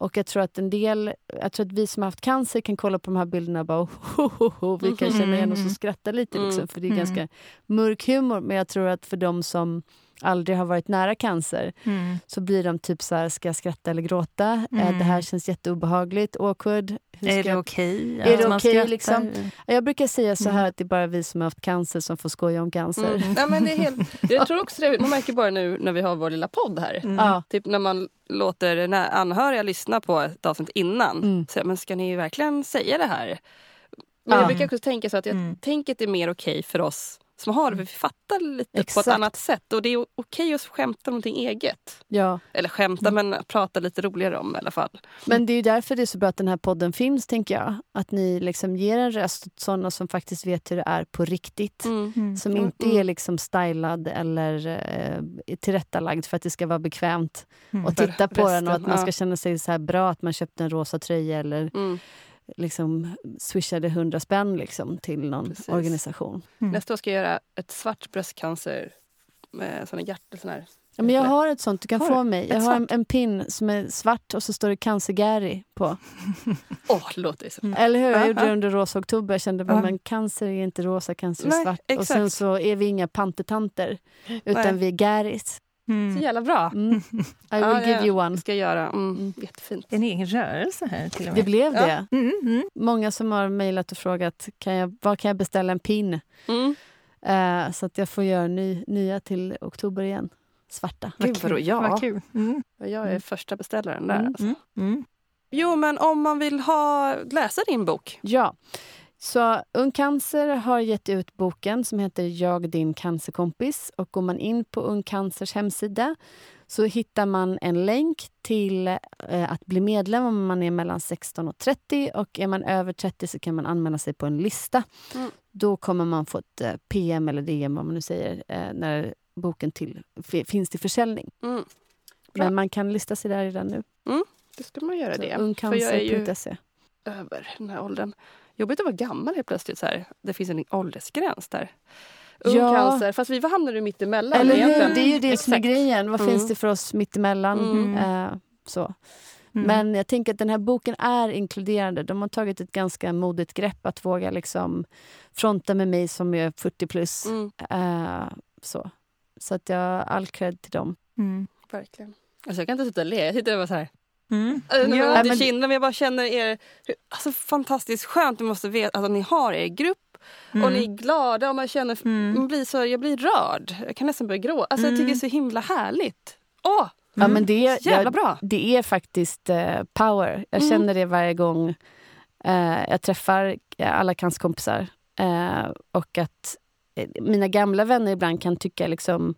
D: Och jag tror att en del, jag tror att vi som har haft cancer kan kolla på de här bilderna och bara ho, ho, ho, vi kan känna igen oss och skratta lite liksom,
A: Mm.
D: för det är
B: Mm.
D: ganska mörk humor. Men jag tror att för de som aldrig har varit nära cancer
B: Mm.
D: så blir de typ så här, ska jag skratta eller gråta? Eh,
B: Mm.
D: det här känns jätteobehagligt, awkward. Hur
B: Är
D: ska
B: det okej?
D: Är det
B: att man
D: okej,
B: skrattar?
D: liksom? Jag brukar säga så här
B: Mm.
D: att det är bara vi som har haft cancer som får skoja om cancer.
A: Mm. Ja, men det är helt, jag tror också det, man märker bara nu när vi har vår lilla podd här.
B: Mm.
D: Ja.
A: Typ när man låter när anhöriga lyssna på ett avsnitt innan.
D: Mm.
A: Så, men ska ni verkligen säga det här? Men
D: Ja.
A: jag brukar också tänka så att jag
B: Mm.
A: tänker är mer okej för oss som har det. För vi fattar lite på
D: Exakt.
A: ett annat sätt. Och det är okej att skämta om någonting eget.
D: Ja.
A: Eller skämta men prata lite roligare om i alla fall.
D: Men det är ju därför det är så bra att den här podden finns, tänker jag. Att ni liksom ger en röst åt sådana som faktiskt vet hur det är på riktigt.
A: Mm.
B: Mm.
D: Som
A: Mm,
D: inte
A: mm.
D: är liksom stylad eller eh, tillrättalagd för att det ska vara bekvämt
B: Mm.
D: att
A: För
D: titta på den och att
A: resten,
D: man
A: ja.
D: ska känna sig så här bra att man köpte en rosa tröja eller
A: Mm.
D: Liksom swishade hundra spänn liksom till någon
A: Precis.
D: organisation.
B: Mm.
A: Nästa år ska jag göra ett svart bröstcancer med såna hjärta... Sån här.
D: Ja, men jag har ett sånt, du kan
A: Har
D: få mig. Jag har en, en pin som är svart och så står det cancer-Gary på.
A: Åh, låter det så.
D: Eller hur? Jag
A: Ja,
D: gjorde det under rosa oktober. Jag kände bara, men cancer är inte rosa, cancer är
A: Nej,
D: svart. Och
A: exakt.
D: sen så är vi inga pantertanter, utan
A: Nej.
D: vi är Garys.
A: Så
B: Mm.
A: jävla bra.
D: Mm. I will
A: Ja,
D: give
A: ja.
D: you one.
A: ska jag göra. Mm.
D: Mm.
A: Jättefint.
B: Det en egen rörelse här till och
D: Det
B: med.
D: blev
A: Ja.
D: det.
B: Mm, mm.
D: Många som har mejlat och frågat kan jag, var kan jag beställa en pin.
A: Mm.
D: Eh, så att jag får göra ny, nya till oktober igen. Svarta.
A: Gud vad. Ja,
B: Vad kul. Mm.
A: jag är
D: Mm.
A: första beställaren där.
D: Mm.
A: Alltså.
B: Mm. Mm.
A: Jo, men om man vill ha, läsa din bok.
D: Ja. Så Ung Cancer har gett ut boken som heter Jag din cancerkompis. Och går man in på Ung Cancers hemsida så hittar man en länk till eh, att bli medlem om man är mellan 16 och 30. Och är man över 30 så kan man anmäla sig på en lista.
A: Mm.
D: Då kommer man få ett eh, PM eller DM, vad man nu säger, eh, när boken till, fi- finns till försäljning.
A: Mm.
D: Men man kan lista sig där redan nu.
A: Det ska man göra
D: Så
A: det. För jag är ju
D: Ungcancer.se.
A: över den här åldern. Jobbigt att vara gammal helt plötsligt. Så här. Det finns en åldersgräns där. Ung
D: Ja.
A: cancer. Fast vi hamnar ju mitt emellan
D: Eller hur? Det är ju det som är grejen. Vad
A: Mm.
D: finns det för oss mittemellan?
A: Mm.
D: Eh, så.
B: Mm.
D: Men jag tänker att den här boken är inkluderande. De har tagit ett ganska modigt grepp att våga liksom fronta med mig som är 40 plus.
A: Mm,
D: Eh, så. så att jag all cred till dem.
B: Mm.
A: verkligen. Alltså jag kan inte sluta le. Jag sitter och bara så här.
B: Mm.
A: Alltså,
B: Ja,
D: men-
A: kinden, men jag bara känner er... Alltså, fantastiskt skönt. Du måste veta att ni har er grupp och
B: Mm.
A: ni är glada och man känner...
B: Mm.
A: Man blir så, jag blir rörd. Jag kan nästan börja gråta. Alltså, Jag tycker det är så himla härligt. Åh,
D: Ja, men det,
A: jävla
D: jag,
A: bra!
D: det är faktiskt eh, power. Jag
A: Mm.
D: känner det varje gång Eh, jag träffar alla cancerkompisar. Eh, och att eh, mina gamla vänner ibland kan tycka liksom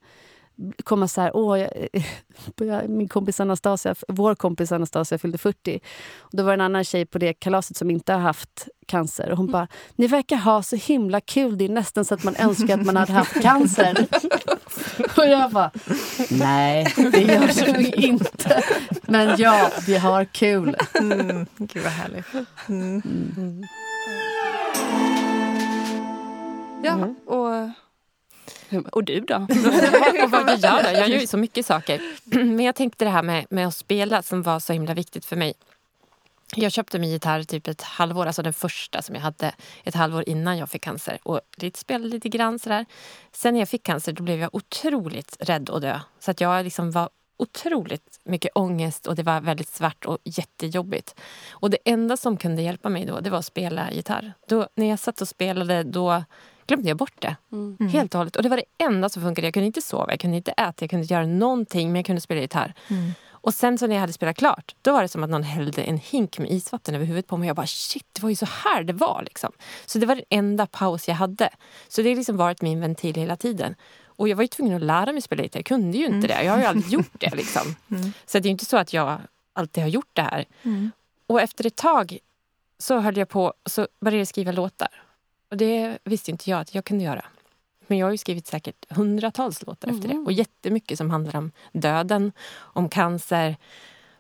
D: komma så här, åh, jag, min kompis Anastasia, vår kompis Anastasia fyllde 40. Och då var det en annan tjej på det kalaset som inte har haft cancer. Och hon bara, ni verkar ha så himla kul. Det är nästan så att man önskar att man hade haft cancer. och jag bara, nej, det gör vi inte. Men ja, vi har kul.
B: Mm, gud vad härligt. Mm. Mm.
A: Ja, och och du då?
C: och vad jag gör då? Jag gör ju så mycket saker. Men jag tänkte det här med, med att spela som var så himla viktigt för mig. Jag köpte min gitarr typ ett halvår, alltså den första som jag hade ett halvår innan jag fick cancer. Och lite, spelade lite grann sådär. Sen när jag fick cancer då blev jag otroligt rädd att dö. Så att jag liksom var otroligt mycket ångest och det var väldigt svart och jättejobbigt. Och det enda som kunde hjälpa mig då det var att spela gitarr. Då, när jag satt och spelade då glömde jag bort det. Mm. Helt och hållet. Och det var det enda som funkade. Jag kunde inte sova, jag kunde inte äta, jag kunde inte göra någonting men jag kunde spela gitarr. Mm. Och sen så när jag hade spelat klart, då var det som att någon hällde en hink med isvatten över huvudet på mig. Jag bara shit, det var ju så här det var. Liksom. Så det var den enda paus jag hade. Så det har liksom varit min ventil hela tiden. Och jag var ju tvungen att lära mig spela gitarr. Jag kunde ju inte mm. det. Jag har ju aldrig gjort det. Liksom. Mm. Så det är inte så att jag alltid har gjort det här. Mm. Och efter ett tag så höll jag på så började jag skriva låtar. Och det visste inte jag att jag kunde göra. Men jag har skrivit säkert hundratals låtar mm. efter det. Mm. Och jättemycket som handlar om döden, om cancer,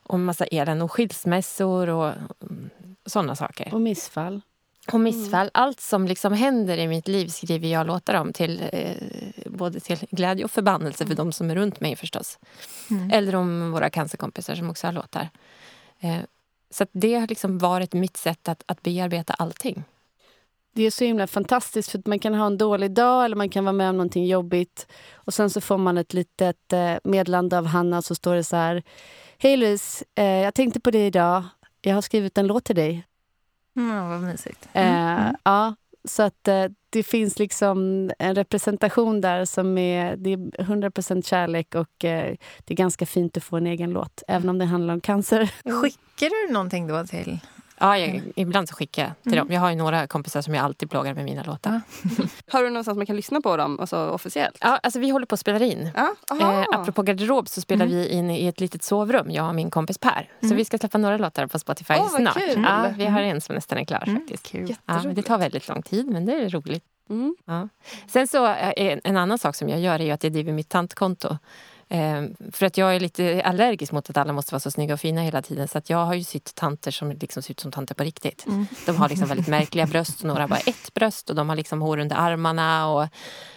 C: om massa elände och skilsmässor och sådana saker.
D: Och missfall.
C: Och missfall. Mm. Allt som liksom händer i mitt liv skriver jag låtar om. Till, eh, både till glädje och förbannelse för de som är runt mig förstås. Mm. Eller om våra cancerkompisar som också har låtar. Eh, så det har liksom varit mitt sätt att, att bearbeta allting
D: det är så himla fantastiskt för att man kan ha en dålig dag eller man kan vara med om någonting jobbigt och sen så får man ett litet eh, meddelande av Hanna så står det så här. Hej Louise, eh, jag tänkte på dig idag. Jag har skrivit en låt till dig.
B: Mm, vad mysigt. Mm.
D: Eh, ja, så att eh, det finns liksom en representation där som är, det är 100% kärlek och eh, det är ganska fint att få en egen låt, även om det handlar om cancer.
B: Skickar du någonting då till
C: Ja, jag, ibland så skickar jag till mm. dem. Jag har ju några kompisar som jag alltid plågar med mina låtar.
A: har du någonstans man kan lyssna på dem alltså, officiellt?
C: Ja, alltså vi håller på att spela in. Ja? Eh, apropå garderob så spelar mm. vi in i ett litet sovrum, jag och min kompis Per. Så mm. vi ska släppa några låtar på Spotify oh, snart. Kul. Ja, vi har en som nästan är klar mm. faktiskt. Kul. Ja, det tar väldigt lång tid men det är roligt. Mm. Ja. Sen så, eh, en annan sak som jag gör är att jag driver mitt tantkonto. Eh, för att jag är lite allergisk mot att alla måste vara så snygga och fina hela tiden. Så att jag har ju sett tanter som liksom ser ut som tanter på riktigt. Mm. De har liksom väldigt märkliga bröst. Några har bara ett bröst och de har liksom hår under armarna. Och,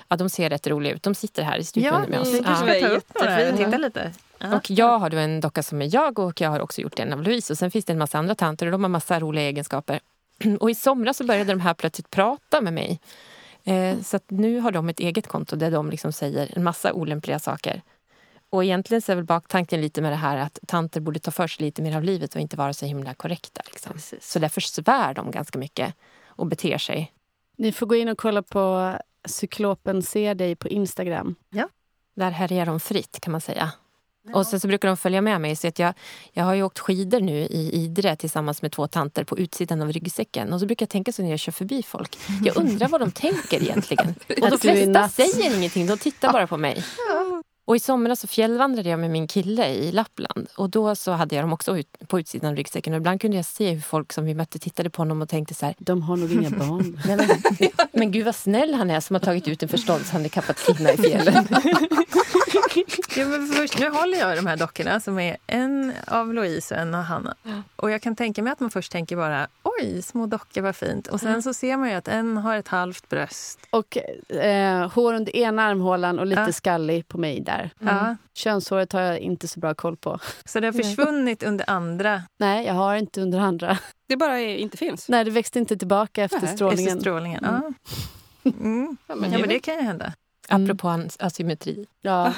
C: ja, de ser rätt roliga ut. De sitter här i studion
B: ja,
C: med oss.
B: Ja, kanske ska ta upp några och titta lite.
C: Och jag har då en docka som är jag och jag har också gjort en av Louise. Och sen finns det en massa andra tanter och de har massa roliga egenskaper. Och i somras så började de här plötsligt prata med mig. Eh, så nu har de ett eget konto där de liksom säger en massa olämpliga saker. Och egentligen så är väl baktanken lite med det här att tanter borde ta för sig lite mer av livet och inte vara så himla korrekta. Liksom. Så därför svär de ganska mycket och beter sig.
D: Ni får gå in och kolla på Cyklopen ser dig på Instagram.
C: Ja. Där härjar de fritt kan man säga. Ja. Och sen så brukar de följa med mig. Så att jag, jag har ju åkt skidor nu i Idre tillsammans med två tanter på utsidan av ryggsäcken. Och så brukar jag tänka så när jag kör förbi folk. Jag undrar vad de tänker egentligen. Och de flesta säger ingenting, de tittar bara på mig. Ja. Och i somras så fjällvandrade jag med min kille i Lappland. Och då så hade jag dem också ut, på utsidan av ryggsäcken. Och ibland kunde jag se hur folk som vi mötte tittade på honom och tänkte så här.
D: De har nog inga barn.
C: Nej, men, men gud vad snäll han är som har tagit ut en förståndshandikappad kvinna i fjällen.
B: ja, men först, nu håller jag i de här dockorna som är en av Louise och en av Hanna. Och jag kan tänka mig att man först tänker bara oj, små dockor, vad fint. Och sen mm. så ser man ju att en har ett halvt bröst.
D: Och eh, hår under ena armhålan och lite ja. skallig på mig där. Mm. Ja. Könshåret har jag inte så bra koll på.
B: Så det har försvunnit under andra?
D: Nej, jag har inte under andra.
A: Det bara inte finns?
D: Nej, det växte inte tillbaka efter Nej. strålningen.
B: Efter strålningen. Mm. Mm. Ja, men, ja, men det kan ju hända.
C: Apropå asymmetri.
D: Ja.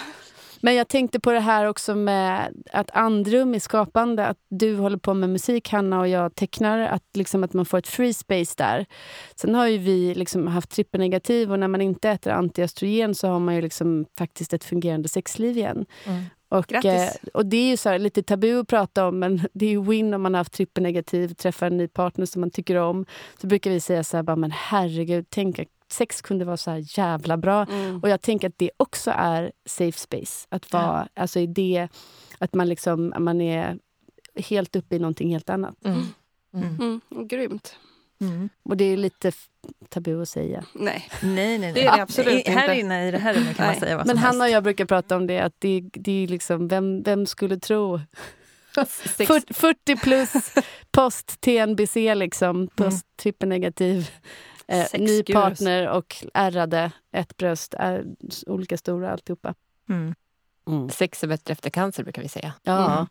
D: Men jag tänkte på det här också med att andrum i skapande, att du håller på med musik, Hanna, och jag tecknar, att, liksom, att man får ett free space där. Sen har ju vi liksom haft trippelnegativ och när man inte äter antiöstrogen så har man ju liksom faktiskt ett fungerande sexliv igen. Mm. Och,
A: Grattis.
D: eh, och det är ju så här, lite tabu att prata om, men det är ju win om man har haft trippelnegativ, träffar en ny partner som man tycker om. Så brukar vi säga så här, bara, men herregud, tänk att sex kunde vara så här jävla bra.
A: Mm.
D: Och jag tänker att det också är safe space. Att vara, alltså i det, att man liksom, man är helt uppe i någonting helt annat.
C: Mm.
A: Mm. Grymt.
B: Mm.
D: Och det är lite tabu att säga.
A: Nej.
B: Nej, nej, nej.
A: Det är det absolut
B: I, Här
A: inte.
B: inne i det här rummet kan man
A: Nej.
B: säga vad
D: Men
B: som
D: Hanna och jag brukar prata om det, att det, det är liksom, vem, vem skulle tro?
B: Sex-
D: 40, 40 plus post TNBC, liksom, post trippelnegativ. Eh, ny partner och ärrade, ett bröst, är, olika stora alltihopa.
B: Mm.
C: Sex är bättre efter cancer brukar vi säga.
D: Ja.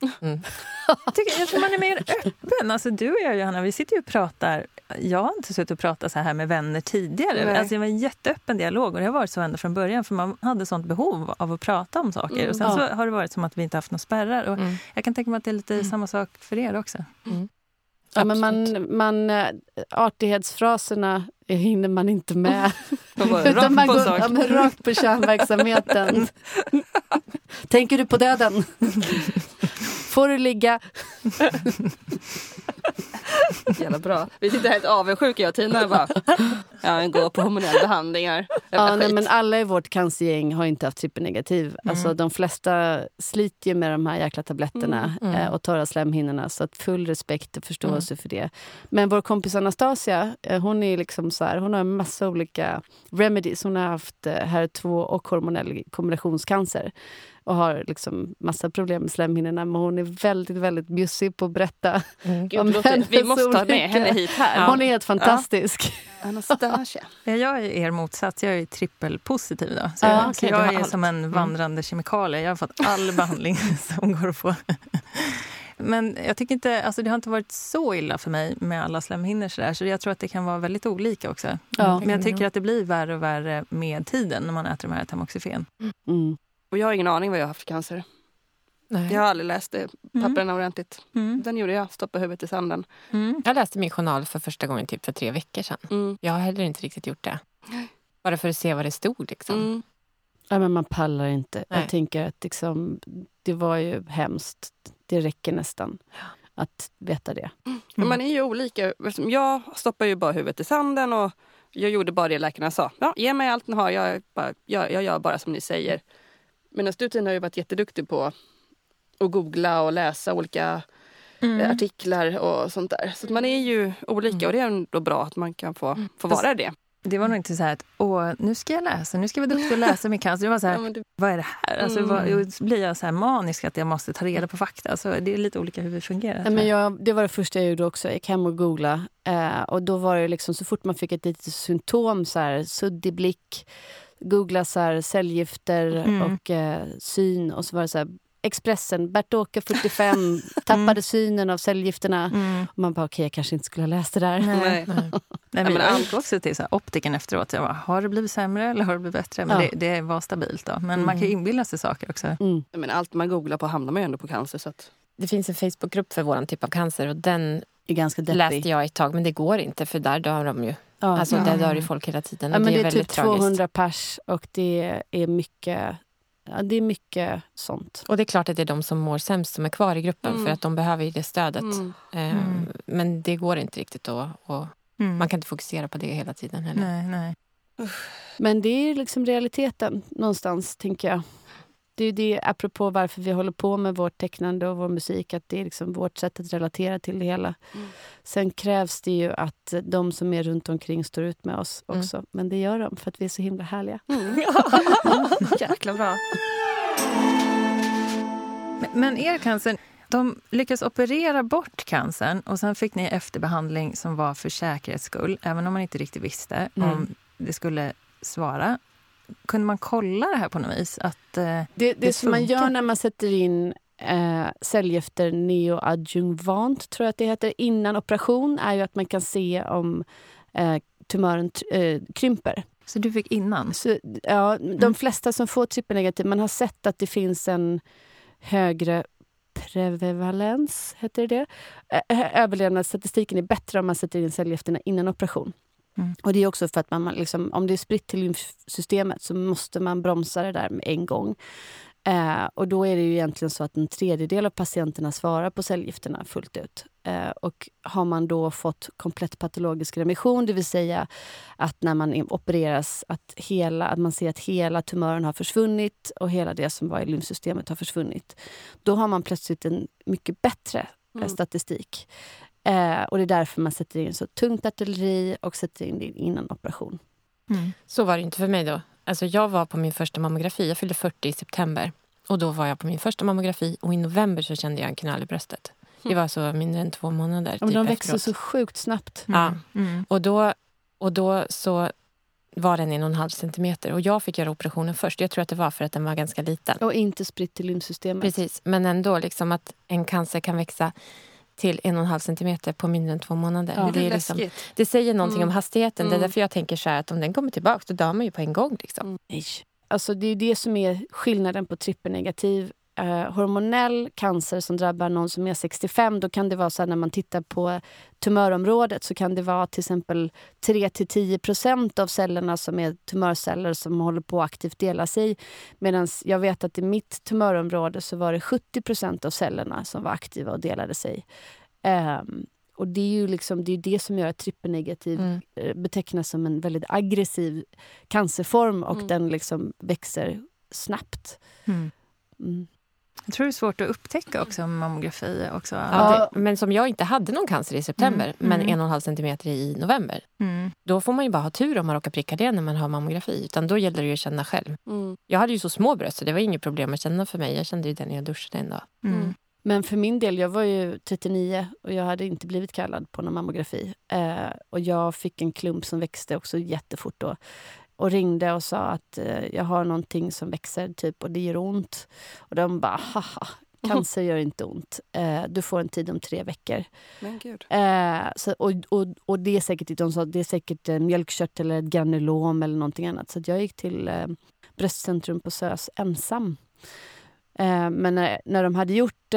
B: Jag, tycker, jag tror man är mer öppen. Alltså, du och jag, Johanna, vi sitter ju och pratar. Jag har inte suttit och pratat så här med vänner tidigare.
A: Nej.
B: Alltså, det var en jätteöppen dialog och det har varit så ända från början. För man hade sånt behov av att prata om saker.
A: Mm.
B: Och sen
D: Ja.
B: så har det varit som att vi inte haft några spärrar. Och
C: Mm.
B: Jag kan tänka mig att det är lite samma sak för er också.
D: Ja, men man, man, eh, artighetsfraserna hinner man inte med. Utan man går ja, men rakt på kärnverksamheten. Tänker du på döden? Får du ligga?
A: Jävla bra. Vi sitter helt avundsjuka jag och Tina och bara ja, går på hormonella behandlingar.
D: Ja, nej, men alla i vårt cancergäng har inte haft trippelnegativ. Alltså, de flesta sliter ju med de här jäkla tabletterna
C: Mm. Mm.
D: eh, och torra slemhinnorna. Så att full respekt och förståelse för det. Men vår kompis Anastasia, eh, hon är liksom så här, hon har en massa olika remedies. Hon har haft eh, HER2 och hormonell kombinationscancer och har liksom massa problem med slemhinnorna. Men hon är väldigt, väldigt bjussig på att berätta.
C: Mm.
A: Gud,
D: om
A: låter, vi måste ha med
D: olika-
A: henne hit här.
D: Hon är helt fantastisk.
A: Anastasia.
B: Ja, Jag är er motsats. Jag är trippelpositiv. Då. Så
C: Ja,
B: jag, så
C: du
B: jag är
C: allt.
B: som en vandrande kemikalie. Jag har fått all behandling som går att få. Men jag tycker inte, alltså det har inte varit så illa för mig med alla slemhinnor. Så, där, så jag tror att det kan vara väldigt olika också.
D: Ja.
B: Men jag tycker att det blir värre och värre med tiden när man äter de här tamoxifen.
D: Mm.
A: Och jag har ingen aning vad jag har haft för cancer.
C: Nej.
A: Jag har aldrig läst det, papperna ordentligt.
B: Mm.
A: Den gjorde jag, stoppa huvudet i sanden.
B: Mm.
C: Jag läste min journal för första gången typ för tre veckor sedan.
A: Mm.
C: Jag har heller inte riktigt gjort det. Bara för att se vad det stod. Liksom.
A: Mm.
D: Ja, men man pallar inte.
C: Nej.
D: Jag tänker att liksom, det var ju hemskt. Det räcker nästan att veta det.
A: Men man är ju olika. Jag stoppar ju bara huvudet i sanden och jag gjorde bara det läkarna sa. Ja, ge mig allt ni har, jag, bara, jag, jag gör bara som ni säger. Medan du Tina har ju varit jätteduktig på att googla och läsa olika eh, artiklar och sånt där. Så att man är ju olika och det är ändå bra att man kan få, få vara det.
B: Det var nog inte så här att Åh, nu ska jag läsa, nu ska jag vara duktig och läsa min cancer. Det var så här,
A: Ja, du-
B: vad är det här? Alltså,
A: Mm.
B: vad, då blir jag så här manisk att jag måste ta reda på fakta. Alltså, det är lite olika hur vi fungerar. Tror
D: men
B: jag,
D: det var det första jag gjorde också. Jag gick hem och googlade. Eh, och då var det liksom, så fort man fick ett litet symptom, så här, suddig blick, googla så här, cellgifter
B: Mm.
D: och eh, syn. Och så var det så här, Expressen, Bert-Åke 45, tappade synen av cellgifterna.
B: Mm.
D: Och man bara, okej, jag kanske inte skulle ha läst det där.
B: Nej.
A: Nej.
C: Nej.
B: Men
A: allt-
B: också till så här, optiken efteråt. Jag bara, har det blivit sämre eller har det blivit bättre? Men
D: Ja.
B: det, det var stabilt. då. Men man kan ju inbilla sig saker också.
D: Mm.
A: Men allt man googlar på hamnar man ju ändå på cancer. Så att,
C: Det finns en Facebookgrupp för vår typ av cancer och den
D: är ganska deppig.
C: läste jag ett tag men det går inte för där dör de ju.
D: Ja.
C: Alltså
B: Ja.
C: där dör ju folk hela tiden
D: Ja,
C: och
D: men
C: det är
D: det är
C: väldigt
D: typ
C: tragiskt.
D: 200 pers och det är mycket, ja, det är mycket sånt.
C: Och det är klart att det är de som mår sämst som är kvar i gruppen
A: Mm.
C: för att de behöver ju det stödet.
A: mm.
C: Eh,
B: Mm.
C: Men det går inte riktigt då. Och
B: Mm.
C: man kan inte fokusera på det hela tiden heller.
B: Nej, nej.
D: Men det är liksom realiteten någonstans, tänker jag. Det är det, apropå varför vi håller på med vårt tecknande och vår musik, att det är liksom vårt sätt att relatera till det hela.
A: Mm.
D: Sen krävs det ju att de som är runt omkring står ut med oss
C: Mm.
D: också. Men det gör de, för att vi är så himla härliga.
A: Mm. Jäkla bra.
B: Men, er cancer, de lyckas operera bort cancern och sen fick ni efterbehandling som var för säkerhets skull, även om man inte riktigt visste
C: Mm.
B: om det skulle svara. Kunde man kolla det här på något vis? Att, eh,
D: Det, det,
B: Det
D: som man gör när man sätter in eh, cellgifter neoadjuvant, tror jag att det heter, innan operation, är ju att man kan se om eh, tumören eh, krymper.
B: så du fick innan?
D: Så, ja, de flesta som får trippelnegativ, man har sett att det finns en högre prevalens, heter det Ö- Överlevnadsstatistiken är bättre om man sätter in cellgifterna innan operation.
B: Mm.
D: Och det är också för att man, liksom, om det är spritt till lymfsystemet så måste man bromsa det där med en gång. Eh, och då är det ju egentligen så att en tredjedel av patienterna svarar på cellgifterna fullt ut. Eh, och har man då fått komplett patologisk remission, det vill säga att när man opereras att, hela, att man ser att hela tumören har försvunnit och hela det som var i lymfsystemet har försvunnit. Då har man plötsligt en mycket bättre eh, mm. statistik. Eh, och det är därför man sätter in så tungt artilleri och sätter in det innan operation.
C: Mm. Så var det inte för mig då. Alltså jag var på min första mammografi. Jag fyllde 40 i september. Och Då var jag på min första mammografi och i november så kände jag en knall i bröstet. Det var så mindre än två månader.
D: Typ de växer efteråt. så sjukt snabbt.
C: Mm. Ja. Mm. Och, då, och då så var den en och en halv centimeter. Och jag fick göra operationen först. Jag tror att det var för att den var ganska liten.
D: Och inte spritt till lymfsystemet.
C: Precis, men ändå liksom att en cancer kan växa till en och en halv centimeter på mindre än två månader.
A: Ja, det,
C: är
A: liksom,
C: det säger någonting mm. om hastigheten. Det är mm. därför jag tänker så att om den kommer tillbaka då dör man ju på en gång. Liksom. Mm.
D: Alltså det är det som är skillnaden på trippelnegativ eh, hormonell cancer som drabbar någon som är 65, då kan det vara så här, när man tittar på tumörområdet så kan det vara till exempel 3-10% av cellerna som är tumörceller som håller på att aktivt dela sig. Medan jag vet att i mitt tumörområde så var det 70% av cellerna som var aktiva och delade sig. Um, och det är ju liksom, det, är det som gör att trippelnegativ mm. Eh, betecknas som en väldigt aggressiv cancerform och mm. den liksom växer snabbt. Mm.
B: Jag tror det är svårt att upptäcka också mammografi. Också.
C: Ja, det, men som jag inte hade någon cancer i september, mm. men mm. en och en halv centimeter i november. Mm. Då får man ju bara ha tur om man råkar pricka det när man har mammografi. Utan då gäller det att känna själv. Mm. Jag hade ju så små bröst så det var inget problem att känna för mig. Jag kände ju det när jag duschade en dag.
D: Mm. Mm. Men för min del, jag var ju 39 och jag hade inte blivit kallad på någon mammografi. Eh, och jag fick en klump som växte också jättefort då och ringde och sa att eh, jag har någonting som växer typ och det gör ont. Och de bara, haha, cancer gör inte ont. Eh, du får en tid om tre veckor.
A: Men gud.
D: Eh, så, och, och, och det är säkert, de sa, det är säkert mjölkkört eller ett granulom eller någonting annat. Så jag gick till eh, bröstcentrum på SÖS ensam. Eh, men när, när de hade gjort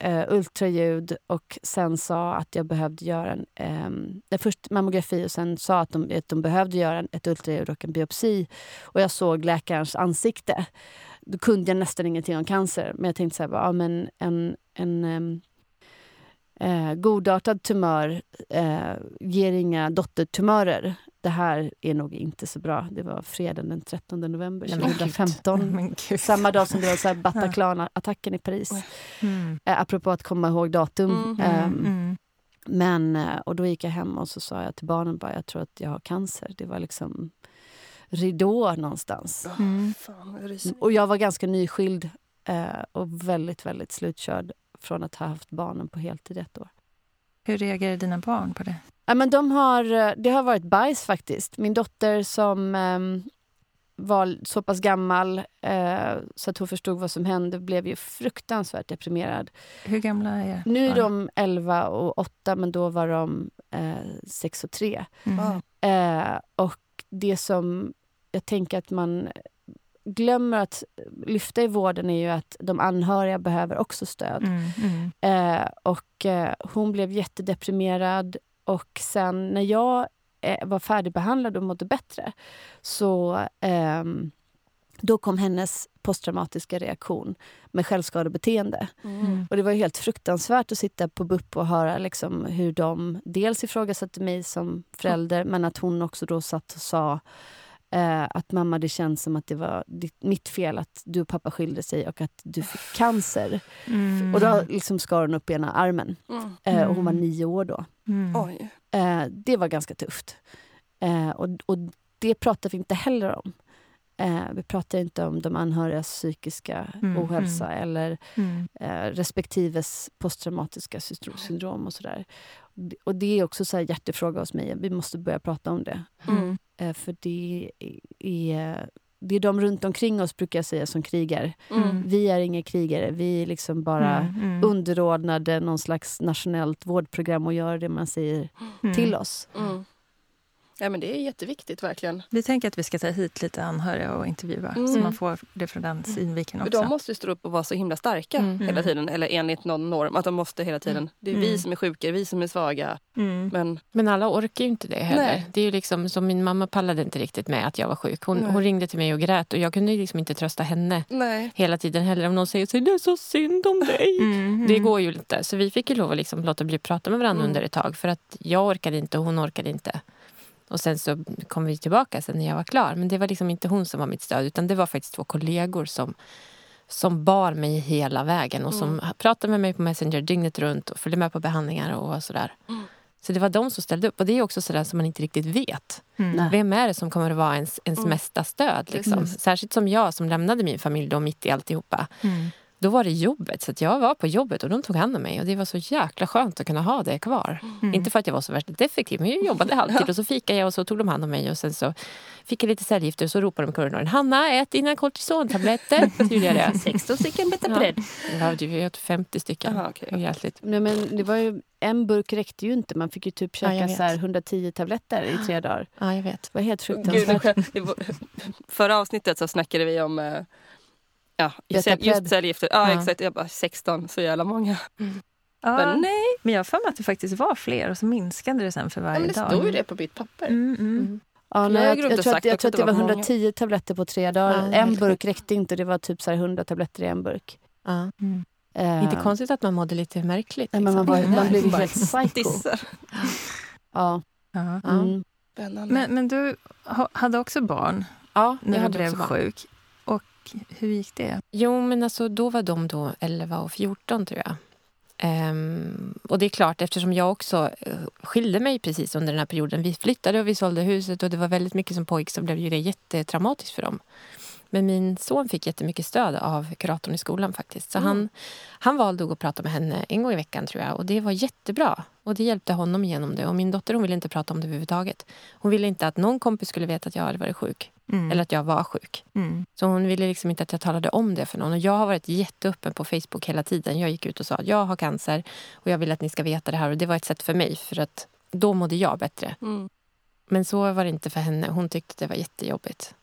D: eh, ultraljud och sen sa att jag behövde göra en... Eh, först mammografi och sen sa att de, att de behövde göra ett ultraljud och en biopsi. Och jag såg läkarens ansikte. Då kunde jag nästan ingenting om cancer. Men jag tänkte så här, ja, men en, en ehm, eh, godartad tumör eh, ger inga dottertumörer det här är nog inte så bra. Det var fredagen den 13 november 2015. Samma dag som det var Bataclan-attacken i Paris. Mm. Eh, apropå att komma ihåg datum. Mm. Um, mm. Men, eh, och då gick jag hem och så sa jag till barnen bara jag tror att jag har cancer. Det var liksom ridå någonstans.
A: Mm.
D: och jag var ganska nyskild eh, och väldigt, väldigt slutkörd från att ha haft barnen på heltid ett år.
B: Hur reagerade dina barn på det?
D: Ja, men de har, eh, det har varit bajs faktiskt. Min dotter som eh, var så pass gammal eh, så att hon förstod vad som hände blev ju fruktansvärt deprimerad.
B: Hur gamla är
D: Nu är de 11 och 8 men då var de eh, 6 och 3. Mm. Eh, och det som jag tänker att man glömmer att lyfta i vården är ju att de anhöriga behöver också stöd. Mm, mm. Eh, och eh, hon blev jättedeprimerad och sen när jag eh, var färdigbehandlad och mådde bättre så eh, då kom hennes posttraumatiska reaktion med självskadebeteende. Mm. Och det var helt fruktansvärt att sitta på BUP och höra liksom hur de dels ifrågasatte mig som förälder men att hon också då satt och sa Eh, att mamma, det känns som att det var ditt, mitt fel att du och pappa skilde sig och att du fick cancer. Mm. Och då liksom skar hon upp ena armen. Mm. Eh, och hon var nio år då.
A: Mm.
D: Eh, det var ganska tufft. Eh, och, och det pratar vi inte heller om. Eh, vi pratar inte om de anhörigas psykiska mm, ohälsa mm. eller mm. Eh, respektives posttraumatiska syndrom och sådär. Och det är också en hjärtefråga hos mig. Vi måste börja prata om det. Mm. Eh, för det är, det är de runt omkring oss, brukar jag säga, som krigar. Mm. Vi är inga krigare. Vi är liksom bara mm, mm. underordnade någon slags nationellt vårdprogram och gör det man säger till oss.
A: Ja, men det är jätteviktigt verkligen.
B: Vi tänker att vi ska ta hit lite anhöriga och intervjua mm. så man får det från den synvinkeln också.
A: De måste stå upp och vara så himla starka mm. hela mm. tiden. Eller enligt någon norm. Att de måste hela tiden. Mm. Det är vi mm. som är sjuka, vi som är svaga. Men,
C: men alla orkar ju inte det heller. Nej. Det är ju liksom, som min mamma pallade inte riktigt med att jag var sjuk. Hon, hon ringde till mig och grät och jag kunde liksom inte trösta henne Nej. hela tiden heller. Om någon säger så det är så synd om dig. Det går ju inte. Så vi fick ju lov att liksom låta bli prata med varandra under ett tag. För att jag orkade inte och hon orkade inte. Och sen så kom vi tillbaka sen när jag var klar. Men det var liksom inte hon som var mitt stöd utan det var faktiskt två kollegor som, som bar mig hela vägen och som mm. pratade med mig på Messenger dygnet runt och följde med på behandlingar och sådär. Mm. Så det var de som ställde upp. Och det är också sådär som man inte riktigt vet. Mm. Vem är det som kommer att vara ens, ens mm. mesta stöd? Liksom? Särskilt som jag som lämnade min familj då mitt i alltihopa. Mm då var det jobbet. Så jag var på jobbet och de tog hand om mig. Och Det var så jäkla skönt att kunna ha det kvar. Mm. Inte för att jag var så värst effektiv, men jag jobbade alltid. Och så fikade jag och så tog de hand om mig. Och sen så fick jag lite cellgifter och så ropade de i korridoren. Hanna, ät dina kortisontabletter. Så gjorde jag det.
A: 16 stycken Betapred.
C: Ja, jag åt 50 stycken.
D: Aha, okay. Nej, men det var ju, en burk räckte ju inte. Man fick ju typ käka ja, så 110 tabletter i tre dagar.
C: Ja, jag vet.
D: Det var helt fruktansvärt.
A: Förra avsnittet så snackade vi om eh, Ja, just cellgifter. Ja, ja, exakt. Jag bara 16, så jävla många. Mm.
B: Ja, men, nej. men jag har för mig att det faktiskt var fler och så minskade det sen för varje
A: ja, men det
B: dag.
A: Det stod ju det på mitt papper. Mm, mm.
D: mm. Ja, nej, jag, jag, jag, tror att, jag tror att det var 110 många. tabletter på tre dagar. Ja, en burk räckte inte. Det var typ så 100 tabletter i en burk.
C: Ja. Mm. Uh, inte konstigt att man mådde lite märkligt.
D: Nej, men man, liksom. var, man blev helt psycho.
B: ja. Mm. Men, men du hade också barn
C: ja,
B: när du blev sjuk. Hur gick det?
C: Jo, men alltså, då var de då 11 och 14, tror jag. Um, och det är klart, eftersom jag också uh, skilde mig precis under den här perioden. Vi flyttade och vi sålde huset och det var väldigt mycket som pågick så blev ju det jättetraumatiskt för dem. Men min son fick jättemycket stöd av kuratorn i skolan faktiskt. Så mm. han, han valde att prata med henne en gång i veckan tror jag. Och det var jättebra. Och det hjälpte honom igenom det. Och min dotter hon ville inte prata om det överhuvudtaget. Hon ville inte att någon kompis skulle veta att jag hade varit sjuk. Mm. Eller att jag var sjuk. Mm. Så hon ville liksom inte att jag talade om det för någon. Och jag har varit jätteöppen på Facebook hela tiden. Jag gick ut och sa att jag har cancer och jag vill att ni ska veta det här. Och det var ett sätt för mig för att då mådde jag bättre. Mm. Men så var det inte för henne. Hon tyckte att det var jättejobbigt.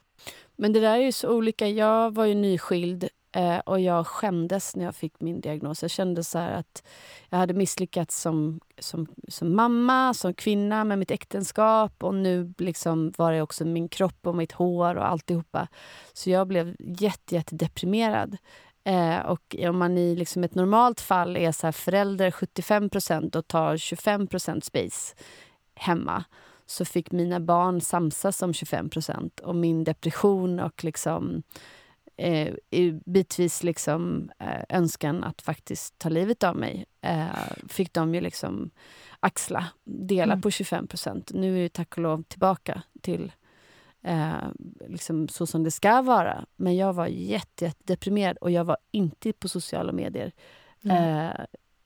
D: Men det där är ju så olika. Jag var ju nyskild eh, och jag skämdes när jag fick min diagnos. Jag kände så att jag hade misslyckats som, som, som mamma, som kvinna med mitt äktenskap och nu liksom var det också min kropp och mitt hår och alltihopa. Så jag blev jätte, jätte deprimerad. Eh, och om man i liksom ett normalt fall är så förälder 75% och tar 25% space hemma så fick mina barn samsas om 25% och min depression och liksom eh, bitvis liksom, eh, önskan att faktiskt ta livet av mig eh, fick de ju liksom axla, dela mm. på 25% Nu är det tack och lov tillbaka till eh, liksom så som det ska vara. Men jag var jätte, jätte deprimerad och jag var inte på sociala medier mm.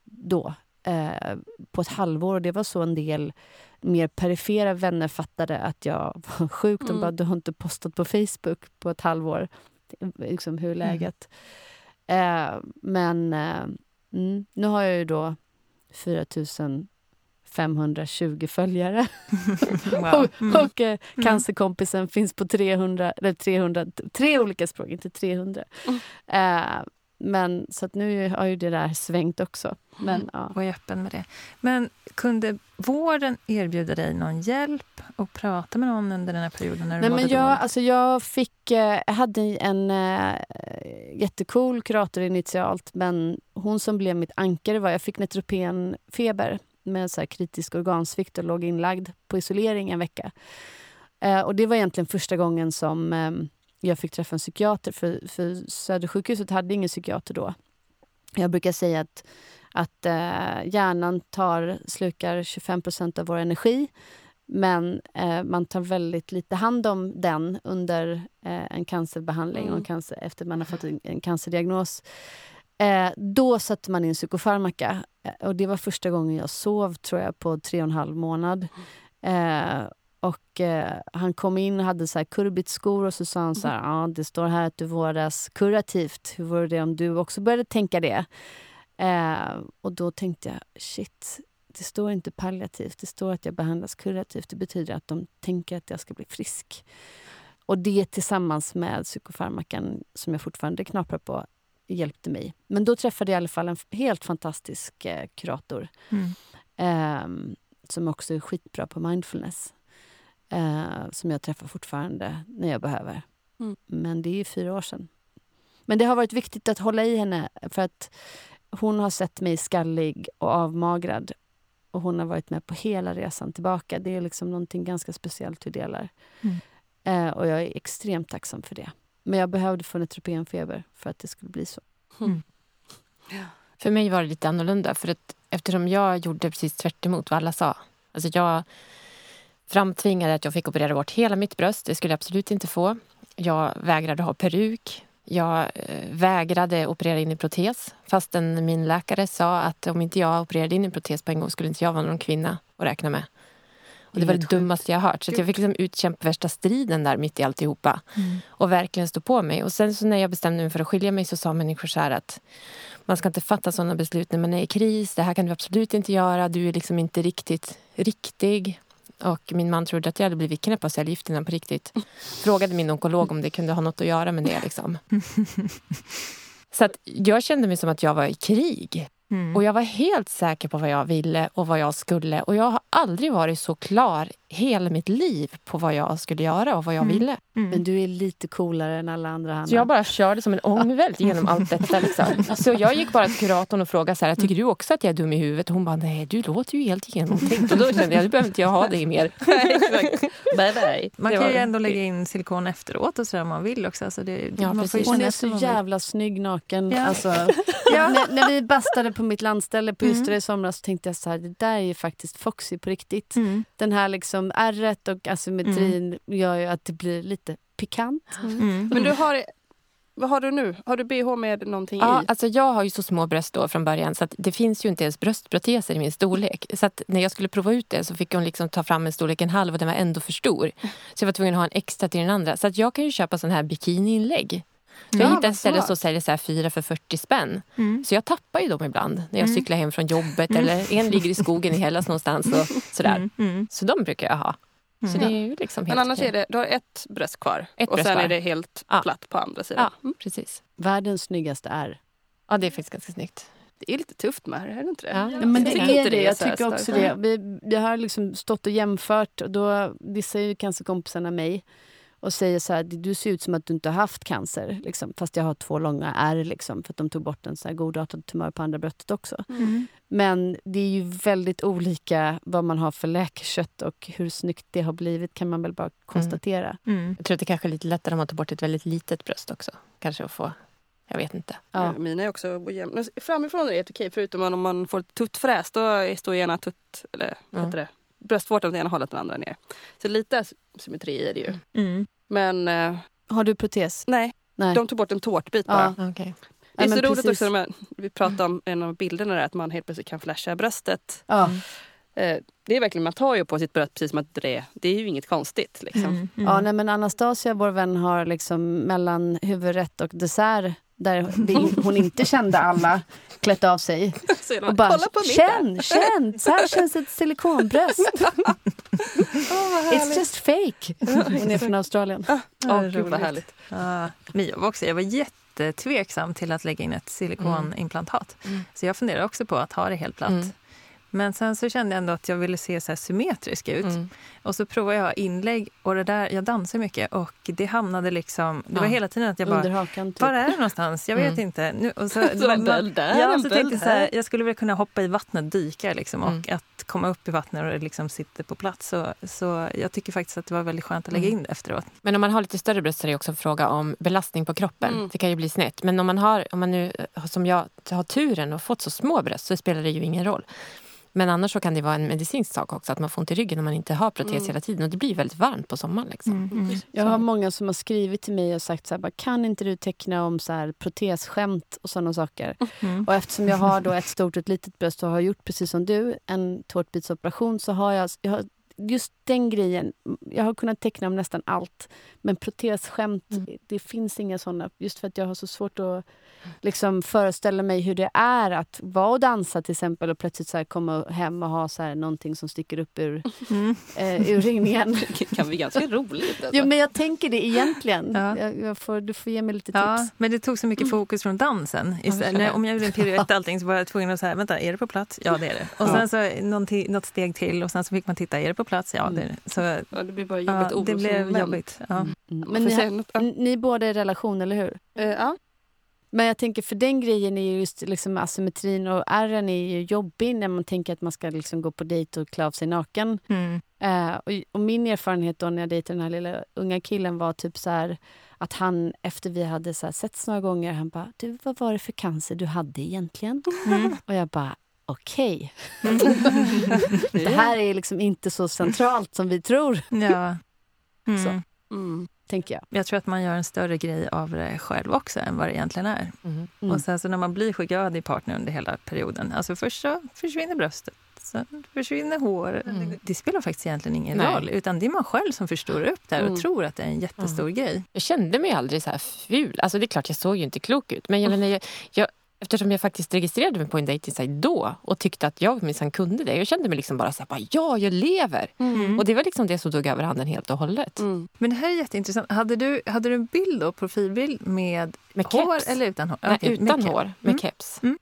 D: då. Eh, på ett halvår. Och det var så en del mer perifera vänner fattade att jag var sjuk. De mm. bara, du har inte postat på Facebook på ett halvår. Liksom, hur mm. läget? Mm. Eh, men eh, mm, nu har jag ju då 4 520 följare. wow. mm. och, och eh, mm. cancerkompisen finns på 300, eller 300, tre olika språk, inte 300. Mm. Eh, men så att nu har ju det där svängt också. Men, ja.
B: Var öppen med det. Men kunde vården erbjuda dig någon hjälp och prata med någon under den här perioden? När du
D: Nej, men jag, alltså jag, fick, eh, jag hade en äh, jättecool kurator initialt men hon som blev mitt ankare var... Jag fick netropenfeber med så kritisk organsvikt och låg inlagd på isolering en vecka. Äh, och Det var egentligen första gången som äh, jag fick träffa en psykiater. För, för Södersjukhuset hade ingen psykiater då. Jag brukar säga att, att eh, hjärnan tar, slukar 25% av vår energi men eh, man tar väldigt lite hand om den under eh, en cancerbehandling mm. och cancer, efter man har fått en, en cancerdiagnos. Eh, då satte man in psykofarmaka. Eh, och det var första gången jag sov, tror jag, på tre och en halv månad. Eh, och eh, Han kom in och hade så här kurbitskor och så sa han så här, mm. ja, det står här att du vårdas kurativt. Hur vore det om du också började tänka det? Eh, och då tänkte jag, shit, det står inte palliativt, det står att jag behandlas kurativt. Det betyder att de tänker att jag ska bli frisk. Och det tillsammans med psykofarmakan, som jag fortfarande knaprar på, hjälpte mig. Men då träffade jag i alla fall en helt fantastisk eh, kurator. Mm. Eh, som också är skitbra på mindfulness. Eh, som jag träffar fortfarande när jag behöver. Mm. Men det är fyra år sedan. Men det har varit viktigt att hålla i henne för att hon har sett mig skallig och avmagrad. Och hon har varit med på hela resan tillbaka. Det är liksom någonting ganska speciellt vi delar. Mm. Eh, och jag är extremt tacksam för det. Men jag behövde få feber för att det skulle bli så. Mm.
C: Ja. För mig var det lite annorlunda. För att eftersom jag gjorde precis tvärt vad alla sa. Alltså jag framtvingade att jag fick operera bort hela mitt bröst. Det skulle jag absolut inte få. Jag vägrade ha peruk. Jag eh, vägrade operera in i protes fastän min läkare sa att om inte jag opererade in i protes på en gång skulle inte jag vara någon kvinna att räkna med. Och det var det dummaste jag hört. Så jag fick liksom utkämpa värsta striden där mitt i alltihopa. Mm. Och verkligen stå på mig. Och sen så när jag bestämde mig för att skilja mig så sa människor så här att man ska inte fatta sådana beslut när man är i kris. Det här kan du absolut inte göra. Du är liksom inte riktigt riktig. Och min man trodde att jag hade blivit knäpp av cellgifterna på riktigt. Frågade min onkolog om det kunde ha något att göra med det. Liksom. Så att jag kände mig som att jag var i krig. Mm. Och jag var helt säker på vad jag ville och vad jag skulle. Och jag har aldrig varit så klar hela mitt liv på vad jag skulle göra och vad jag mm. ville.
D: Mm. Men du är lite coolare än alla andra, Hanna.
C: Så jag bara körde som en ångvält genom allt detta. Liksom. Så jag gick bara till kuratorn och frågade så här, tycker du också att jag är dum i huvudet? Och hon bara, nej du låter ju helt genomtänkt. Och då kände jag, nu behöver inte jag ha dig mer.
B: bye bye. Man kan ju ändå lägga in silikon efteråt och så om man vill också. Alltså det,
D: ja, man får hon är så jävla snygg naken. Ja. Alltså, ja. när, när, vi bastade på mitt landställe på Ystad mm. i somras så tänkte jag så här, det där är ju faktiskt Foxy på riktigt. Mm. Den här liksom ärret och asymmetrin mm. gör ju att det blir lite pikant.
A: Mm. mm. Men du har vad har du nu? Har du bh med någonting
C: ja,
A: i?
C: Alltså jag har ju så små bröst då från början så det finns ju inte ens bröstproteser i min storlek. Så när jag skulle prova ut det så fick hon liksom ta fram en storlek en halv och den var ändå för stor. Så jag var tvungen att ha en extra till den andra. Så att jag kan ju köpa sån här bikiniinlägg. Så jag hittade ett ställe som säljer så här fyra för 40 spänn. Mm. Så jag tappar ju dem ibland när jag mm. cyklar hem från jobbet mm. eller en ligger i skogen i Hellas någonstans. Och sådär. Mm. mm. Så de brukar jag ha. Så det är ju liksom
A: helt Men annars är det, du har ett bröst kvar ett och bröst sen kvar. är det helt ja. platt på andra sidan.
C: Ja, mm. precis.
D: Världens snyggaste är?
C: Ja, det är faktiskt ganska snyggt.
A: Det är lite tufft med det, är det inte det?
D: Ja, men det är det. Jag tycker också det. Vi, vi har liksom stått och jämfört och då dissar ju cancerkompisarna mig och säger så här, du ser ut som att du inte har haft cancer. Liksom, fast jag har två långa ärr, liksom, för att de tog bort en så här godartad tumör på andra bröstet också. Mm. Men det är ju väldigt olika vad man har för läkkött och hur snyggt det har blivit kan man väl bara konstatera.
C: Mm. Mm. Jag tror att det kanske är lite lättare om man tar bort ett väldigt litet bröst också. Kanske att få jag vet inte.
A: Ja. Mina är också ojämna. Framifrån är det okej förutom om man får ett tuttfräs. Då står gärna tutt, eller vad heter det? Bröstvårtan åt ena hållet och den andra ner. Så lite symmetri är det ju. Mm. Men... Eh,
D: har du protes?
A: Nej. nej. De tog bort en tårtbit bara. Ja, okay. Det är så roligt precis. också när vi pratade om en av bilderna där, att man helt plötsligt kan flasha bröstet. Ja. Eh, det är verkligen, man tar ju på sitt bröst precis som att det är, det är ju inget konstigt. Liksom. Mm,
D: mm. Ja, nej, men Anastasia, vår vän, har liksom mellan huvudrätt och dessert där hon inte kände alla klätt av sig.
A: och bara,
D: känn, känn! Så här känns ett silikonbröst. oh, It's just fake. Hon är från Australien.
A: Ja, oh, gud vad härligt.
B: Uh, men jag var, också, jag var jättetveksam till att lägga in ett silikonimplantat. Mm. Så jag funderar också på att ha det helt platt. Mm. Men sen så kände jag ändå att jag ville se så symmetrisk ut. Mm. Och så provade jag inlägg och det där, jag dansar mycket och det hamnade liksom, det var hela tiden att jag bara, hakan, typ. var är det någonstans? Jag vet mm. inte. Nu, och så, så man, man, där, ja, så tänkte så här, jag skulle väl kunna hoppa i vattnet, dyka liksom, och mm. att komma upp i vattnet och liksom sitter på plats. Så, så jag tycker faktiskt att det var väldigt skönt att lägga mm. in det efteråt.
C: Men om man har lite större bröst så är det också en fråga om belastning på kroppen. Mm. Det kan ju bli snett. Men om man har, om man nu som jag har turen och fått så små bröst så spelar det ju ingen roll. Men annars så kan det vara en medicinsk sak också, att man får ont i ryggen om man inte har protes mm. hela tiden. Och det blir väldigt varmt på sommaren. Liksom. Mm.
D: Mm. Jag har många som har skrivit till mig och sagt så här, bara, kan inte du teckna om så här, protesskämt och sådana saker. Mm. Och eftersom jag har då ett stort och ett litet bröst och har gjort precis som du, en tårtbitsoperation, så har jag, jag har just den grejen, jag har kunnat teckna om nästan allt. Men protesskämt, mm. det finns inga såna. Just för att jag har så svårt att liksom föreställa mig hur det är att vara och dansa till exempel och plötsligt så komma hem och ha så här någonting som sticker upp ur, mm. eh, ur ringningen.
A: det kan bli ganska roligt.
D: Alltså. Jo, men jag tänker det egentligen. Ja. Jag, jag får, du får ge mig lite tips. Ja,
B: men det tog så mycket fokus från dansen. Istället, om jag gjorde en piruett allting så var jag tvungen att säga, vänta, är det på plats? Ja, det är det. Och sen så något steg till och sen så fick man titta, är det på plats? Ja, det. Så,
A: ja, det blir bara jobbigt. Ja,
B: det blev jobbigt. Ja. Mm.
D: Men ni, har, ni båda är i relation, eller hur?
A: Uh, ja.
D: Men jag tänker för den grejen är just liksom asymmetrin och ärren är ju jobbig när man tänker att man ska liksom gå på dejt och klä av sig naken. Mm. Uh, och, och, min erfarenhet då när jag dejtade den här lilla unga killen var typ så här, att han efter vi hade så här setts några gånger, han bara du vad var det för cancer du hade egentligen? Mm. Och jag bara okej. Okay. det här är liksom inte så centralt som vi tror.
B: Ja.
D: Mm. Så. Mm tänker jag.
B: Jag tror att man gör en större grej av det själv också än vad det egentligen är. Mm. Mm. Och sen så när man blir sjukhög partner under hela perioden, alltså först så försvinner bröstet, sen försvinner hår. Mm. Det spelar faktiskt egentligen ingen Nej. roll, utan det är man själv som förstår upp det här och mm. tror att det är en jättestor mm. grej.
C: Jag kände mig aldrig så här ful. Alltså det är klart, jag såg ju inte klok ut. Men jag, menar, jag, jag Eftersom jag faktiskt registrerade mig på en dejtingsajt då och tyckte att jag minsann kunde det. Jag kände mig liksom bara så här, bara, ja, jag lever! Mm. Och det var liksom det som tog överhanden helt och hållet. Mm.
B: Men det här är jätteintressant. Hade du, hade du en bild då, profilbild med, med hår keps. eller utan hår?
C: Nej, okay, utan med hår, med mm. keps. Mm.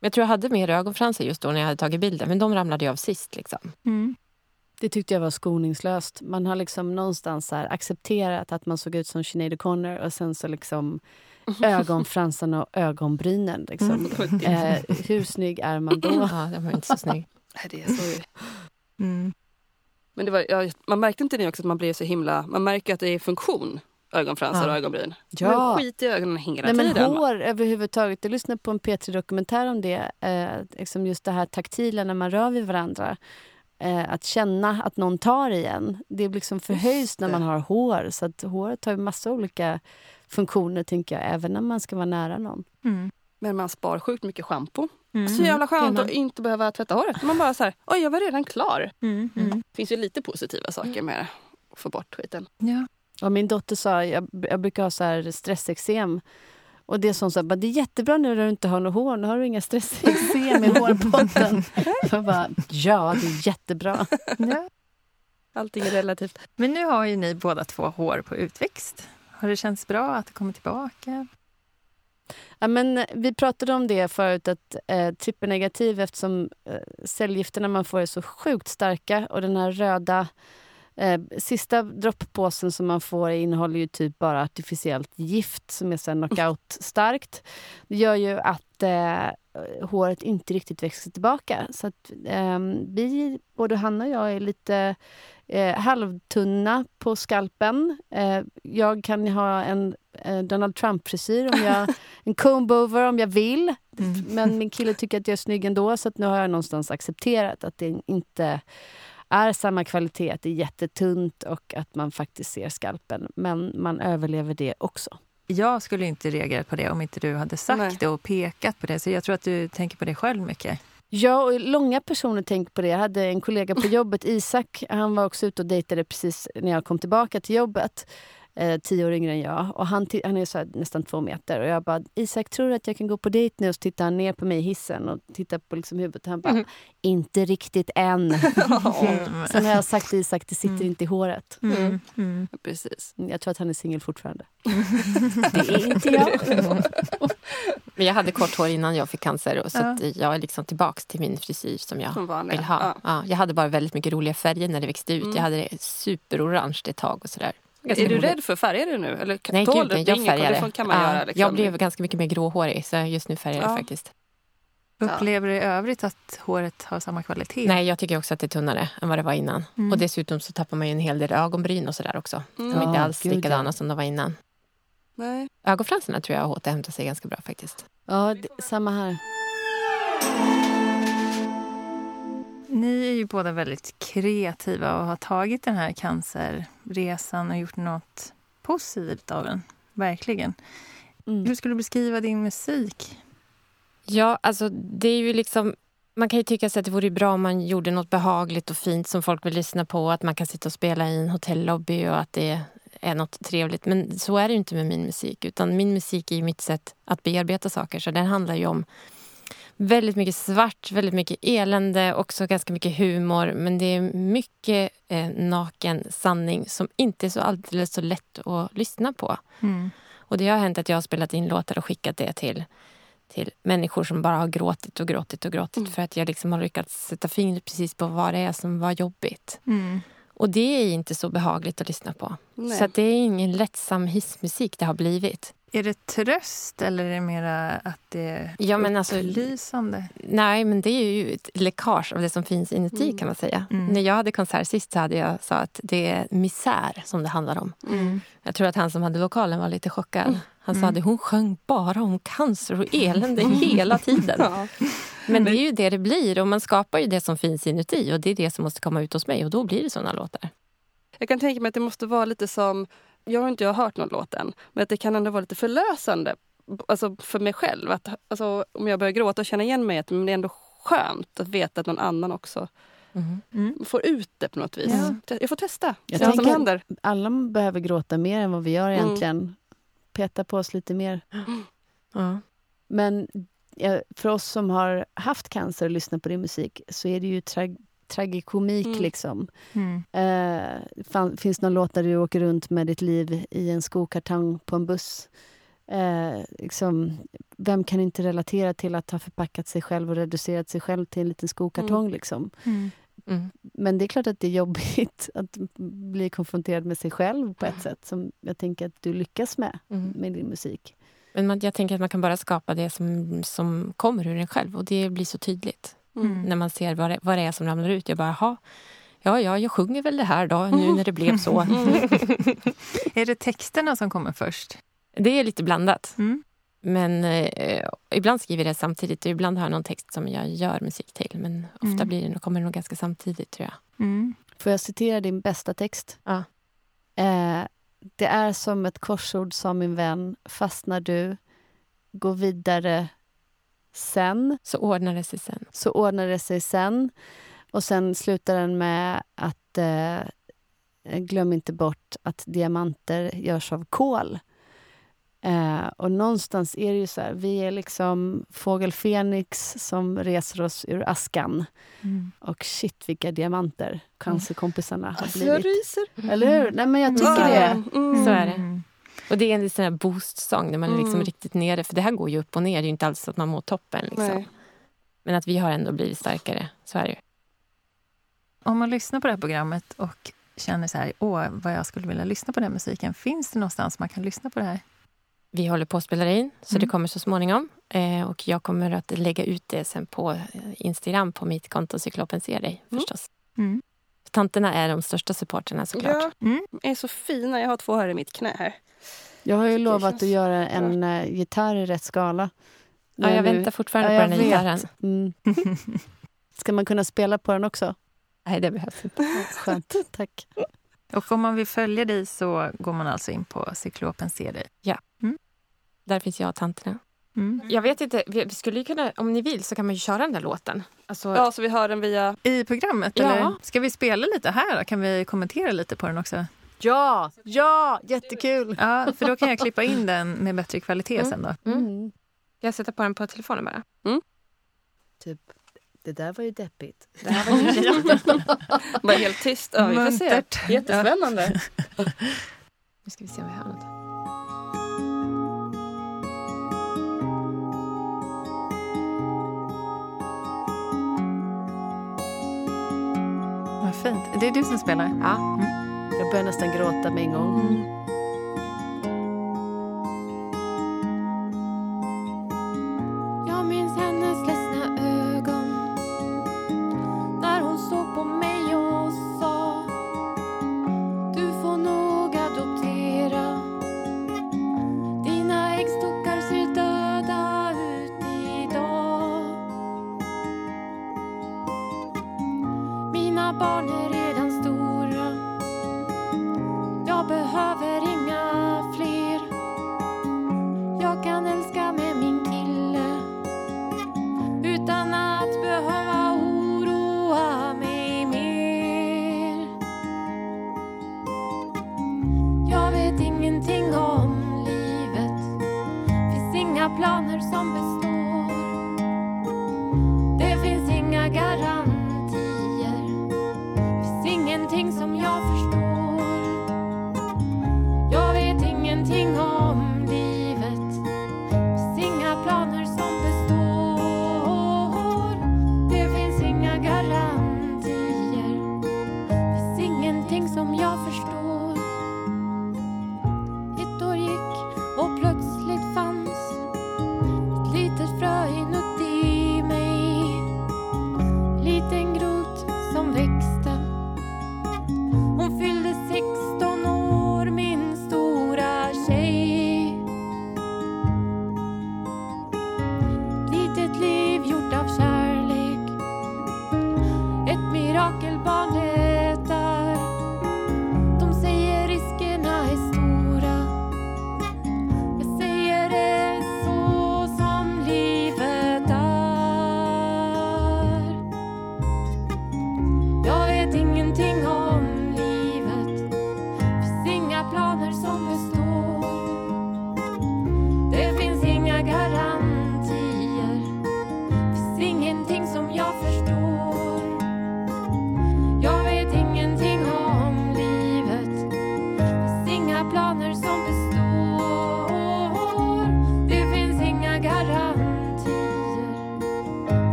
C: Jag tror jag hade mer ögonfransar just då när jag hade tagit bilden, men de ramlade ju av sist. Liksom.
D: Mm. Det tyckte jag var skoningslöst. Man har liksom någonstans accepterat att man såg ut som Sinead O'Connor och sen så liksom ögonfransarna och ögonbrynen. Liksom. Mm. Eh, hur snygg är man då?
C: Ja, den var inte så snygg.
A: det är så... Mm. Men det var, ja, man märkte inte det också att man blev så himla... Man märker att det är funktion ögonfransar ja. och ögonbryn.
D: Ja.
A: Men skit i ögonen hela
D: Nej,
A: tiden.
D: Men hår överhuvudtaget. Jag lyssnade på en P3-dokumentär om det. Eh, liksom just det här taktila när man rör vid varandra. Eh, att känna att någon tar igen. Det liksom förhöjs när man har hår. Så att håret har ju massa olika funktioner, tänker jag, även när man ska vara nära någon.
A: Mm. Men man spar sjukt mycket schampo. Mm. Så jävla skönt att inte behöva tvätta håret. Man bara så här, oj jag var redan klar. Mm. Mm. Det finns ju lite positiva saker med att få bort skiten.
D: Ja. Och min dotter sa, jag, jag brukar ha så här stressexem. Och det som sa, det är jättebra nu när du inte har något hår. Nu har du inga stressexem i hårbotten. jag bara, ja det är jättebra. Ja.
A: Allting är relativt.
B: Men nu har ju ni båda två hår på utväxt. Har det känts bra att det kommer tillbaka?
D: Ja, men eh, vi pratade om det förut, att eh, trippelnegativ eftersom eh, cellgifterna man får är så sjukt starka och den här röda eh, sista droppåsen som man får innehåller ju typ bara artificiellt gift som är knockout-starkt. Det gör ju att eh, håret inte riktigt växer tillbaka. Så att, eh, vi, både Hanna och jag är lite eh, halvtunna på skalpen. Eh, jag kan ha en eh, Donald Trump-frisyr, om jag, en comb-over om jag vill. Mm. Men min kille tycker att jag är snygg ändå, så nu har jag någonstans accepterat att det inte är samma kvalitet, att det är jättetunt och att man faktiskt ser skalpen. Men man överlever det också.
B: Jag skulle inte reagera på det om inte du hade sagt Nej. det och pekat på det. Så jag tror att du tänker på det själv mycket.
D: Ja, och långa personer tänker på det. Jag hade en kollega på jobbet, Isak. Han var också ute och dejtade precis när jag kom tillbaka till jobbet eh, tio år yngre än jag. Och han, han är så nästan två meter. Och jag bara, Isak, tror du att jag kan gå på dejt nu? Och så tittar han ner på mig i hissen och tittar på liksom huvudet. Han bara, mm. inte riktigt än. Sen har jag sagt till Isak, det sitter mm. inte i håret.
A: Mm. mm. mm. Precis.
D: Jag tror att han är singel fortfarande. det är inte jag.
C: Men jag hade kort hår innan jag fick cancer. Och så ja. jag är liksom tillbaka till min frisyr som jag som vill ha. Ja. Ja, jag hade bara väldigt mycket roliga färger när det växte ut. Jag hade superorange ett tag och sådär.
A: Ganska är du rädd för färger nu? Eller
C: nej, gud, nej, jag
A: färgade. Kan man ja, göra, liksom.
C: Jag blev ganska mycket mer gråhårig så just nu färgar jag faktiskt.
B: Upplever du i övrigt att håret har samma kvalitet?
C: Nej, jag tycker också att det är tunnare än vad det var innan. Mm. Och dessutom så tappar man ju en hel del ögonbryn och sådär också. Mm. De är inte alls likadana som de var innan. Nej. Ögonfransarna tror jag återhämtar sig ganska bra faktiskt.
D: Ja, det, samma här.
B: Ni är ju båda väldigt kreativa och har tagit den här cancerresan och gjort något positivt av den. Verkligen. Mm. Hur skulle du beskriva din musik?
C: Ja, alltså det är ju liksom Man kan ju tycka sig att det vore bra om man gjorde något behagligt och fint som folk vill lyssna på. Att man kan sitta och spela i en hotellobby och att det är något trevligt. Men så är det ju inte med min musik. Utan min musik är ju mitt sätt att bearbeta saker. Så den handlar ju om väldigt mycket svart, väldigt mycket elände, också ganska mycket humor. Men det är mycket eh, naken sanning som inte är så alldeles så lätt att lyssna på.
B: Mm.
C: Och det har hänt att jag har spelat in låtar och skickat det till, till människor som bara har gråtit och gråtit och gråtit
A: Mm.
C: för att jag liksom har lyckats sätta fingret precis på vad det är som var jobbigt.
B: Mm.
C: Och det är inte så behagligt att lyssna på.
A: Nej.
C: Så det är ingen lättsam hissmusik det har blivit.
B: Är det tröst eller är det mera att det är
C: Ja, men alltså-
B: upplysande?
C: Nej, men det är ju ett läckage av det som finns inuti
A: Mm.
C: kan man säga.
B: Mm.
C: När jag hade konsert sist så hade jag sa att det är misär som det handlar om.
B: Mm.
C: Jag tror att han som hade lokalen var lite chockad. Han sa
B: Mm.
C: att hon sjöng bara om cancer och elände hela tiden.
A: Ja.
C: Men det är ju det det blir och man skapar ju det som finns inuti och det är det som måste komma ut hos mig och då blir det såna låtar.
A: Jag kan tänka mig att det måste vara lite som, jag har inte jag hört någon låt än, men att det kan ändå vara lite förlösande alltså för mig själv. Att, alltså, om jag börjar gråta och känna igen mig, att men det är ändå skönt att veta att någon annan också
B: Mm.
A: får ut det på något vis.
B: Ja.
A: Jag får testa,
D: Jag
A: vad som händer.
D: Alla behöver gråta mer än vad vi gör
A: Mm.
D: egentligen. Peta på oss lite mer.
C: Ja.
D: Men för oss som har haft cancer och lyssnat på din musik så är det ju tra tragikomik.
A: Mm.
D: Liksom.
B: Mm.
D: Eh, fan, finns någon låt där du åker runt med ditt liv i en skokartong på en buss? Eh, liksom, vem kan inte relatera till att ha förpackat sig själv och reducerat sig själv till en liten skokartong? Liksom?
B: Mm.
C: Mm.
D: Men det är klart att det är jobbigt att bli konfronterad med sig själv på ett sätt som jag tänker att du lyckas med,
C: Mm.
D: med din musik.
C: Men man, jag tänker att man kan bara skapa det som, som kommer ur en själv och det blir så tydligt.
B: Mm.
C: När man ser vad det, vad det är som ramlar ut. Jag bara, jaha, ja, ja, jag sjunger väl det här då, nu när det blev så.
B: Är det texterna som kommer först?
C: Det är lite blandat.
B: Mm.
C: Men eh, ibland skriver jag det samtidigt och ibland har jag någon text som jag gör musik till. Men ofta
B: Mm.
C: blir det, kommer det nog ganska samtidigt tror jag.
B: Mm.
D: Får jag citera din bästa text?
C: Ja.
D: Eh, det är som ett korsord, sa min vän. Fastnar du, gå vidare sen,
C: Så ordnar det sig sen.
D: så ordnar det sig sen. Och sen slutar den med att eh, glöm inte bort att diamanter görs av kol. Eh, och någonstans är det ju så här, vi är liksom fågel Fenix som reser oss ur askan.
B: Mm.
D: Och shit vilka diamanter cancerkompisarna har
A: Alltså, jag
D: blivit.
A: ryser.
D: Eller hur? Nej, men jag tycker det.
A: Mm.
C: Så är det. Och det är en sån här boost-sång när man är liksom
A: Mm.
C: riktigt nere. För det här går ju upp och ner. Det är ju inte alls så att man mår toppen. Liksom. Men att vi har ändå blivit starkare. Så är det ju.
B: Om man lyssnar på det här programmet och känner så här, åh, vad jag skulle vilja lyssna på den musiken. Finns det någonstans man kan lyssna på det här?
C: Vi håller på att spela in, så
B: Mm.
C: det kommer så småningom. Eh, och jag kommer att lägga ut det sen på eh, Instagram på mitt konto Cyklopen ser dig
A: Mm.
C: förstås.
B: Mm.
C: Tanterna är de största supporterna såklart.
A: Ja,
B: Mm.
A: är så fina. Jag har två här i mitt knä här.
D: Jag har ju
A: Det
D: lovat att göra en uh, gitarr i rätt skala.
C: Ja, jag
D: Nu-
C: väntar fortfarande
D: Ja,
C: på den här gitarren.
D: Mm. Ska man kunna spela på den också?
C: Nej, det behövs inte.
D: Skönt, tack.
B: Och om man vill följa dig så går man alltså in på Cyklopen ser dig.
C: Där finns jag och tanterna.
B: Mm.
C: Jag vet inte, vi vi skulle ju kunna, om ni vill så kan man ju köra den där låten. Alltså,
A: Ja, så vi hör den via...
B: I programmet?
C: Ja.
B: Eller? Ska vi spela lite här då? Kan vi kommentera lite på den också?
D: Ja, ja, jättekul!
B: Ja, för då kan jag klippa in den med bättre kvalitet sen då.
C: Mm.
D: Mm.
C: Jag sätter på den på telefonen bara.
D: Typ, det där var ju deppigt.
C: Det här var ju
A: Bara helt tyst. Ja, vi får se. Jättespännande.
C: Nu ska vi se om vi hör något.
B: Vad fint. Det är du som spelar?
C: Ja.
D: Jag börjar nästan gråta med en gång.
C: Mm.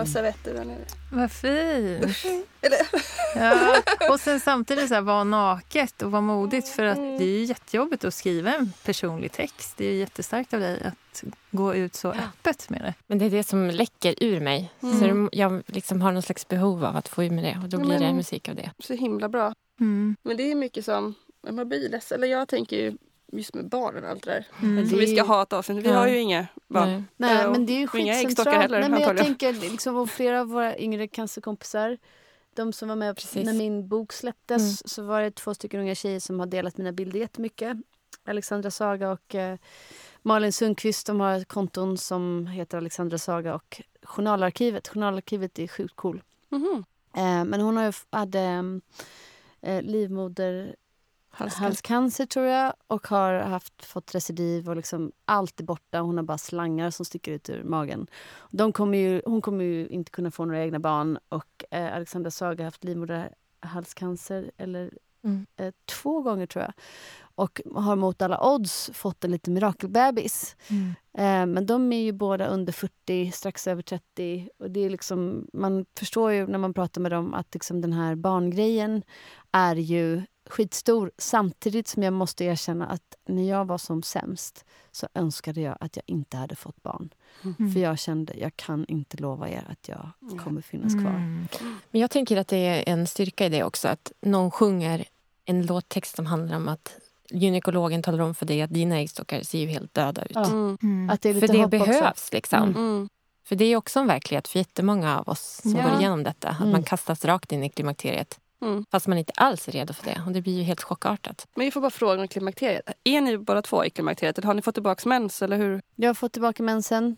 C: Jag
A: har servetter där nere.
B: Vad fint!
A: Eller?
B: Ja. Och sen samtidigt så här, vara naket och vara modigt för att det är ju jättejobbigt att skriva en personlig text. Det är ju jättestarkt av dig att gå ut så öppet med det.
C: Men det är det som läcker ur mig. Så det, jag liksom har någon slags behov av att få ur mig det och då
A: Ja,
C: blir det
A: men-
C: musik av det.
A: Så himla bra.
B: Mm.
A: Men det är mycket som, man blir ledsen. Eller jag tänker ju just med barnen och allt det där.
B: Mm.
A: Som vi ska ha ett avsnitt. Vi
C: Ja.
A: har ju inga barn.
C: Nej.
D: Nej, men det är ju
A: och inga äggstockar
D: skitcentralt.
A: heller,
D: Nej, men jag tänker liksom, och flera av våra yngre cancerkompisar de som var med
C: Precis.
D: när min bok släpptes
C: Mm.
D: så var det två stycken unga tjejer som har delat mina bilder jättemycket. Alexandra Saga och eh, Malin Sundqvist. De har konton som heter Alexandra Saga och Journalarkivet. Journalarkivet är sjukt cool.
A: Mhm.
D: Eh, men hon har ju hade eh, livmoder
A: Halscancer.
D: halscancer tror jag och har haft, fått recidiv och liksom allt är borta. Hon har bara slangar som sticker ut ur magen. De kommer ju, hon kommer ju inte kunna få några egna barn och eh, Alexandra Saga har haft livmoderhalscancer eller
C: Mm.
D: eh, två gånger tror jag. Och har mot alla odds fått en liten mirakelbebis.
B: Mm.
D: Eh, men de är ju båda under 40, strax över 30. Och det är liksom, man förstår ju när man pratar med dem att liksom den här barngrejen är ju skitstor. Samtidigt som jag måste erkänna att när jag var som sämst så önskade jag att jag inte hade fått barn.
B: Mm.
D: För jag kände, jag kan inte lova er att jag kommer finnas kvar.
B: Mm.
C: Men jag tänker att det är en styrka i det också. Att någon sjunger en låttext som handlar om att gynekologen talar om för dig att dina äggstockar ser ju helt döda ut.
A: Mm.
B: Mm.
D: Att det är lite
C: För det
D: hopp också.
C: behövs liksom.
D: Mm.
A: Mm.
C: För det är också en verklighet för jättemånga av oss som
B: Ja.
C: går igenom detta. Att
D: Mm.
C: man kastas rakt in i klimakteriet.
A: Mm.
C: Fast man inte alls är redo för det. Och det blir ju helt chockartat.
A: Men vi får bara fråga om klimakteriet. Är ni båda två i klimakteriet? Eller har ni fått tillbaka mens? Eller hur?
D: Jag har fått tillbaka mensen.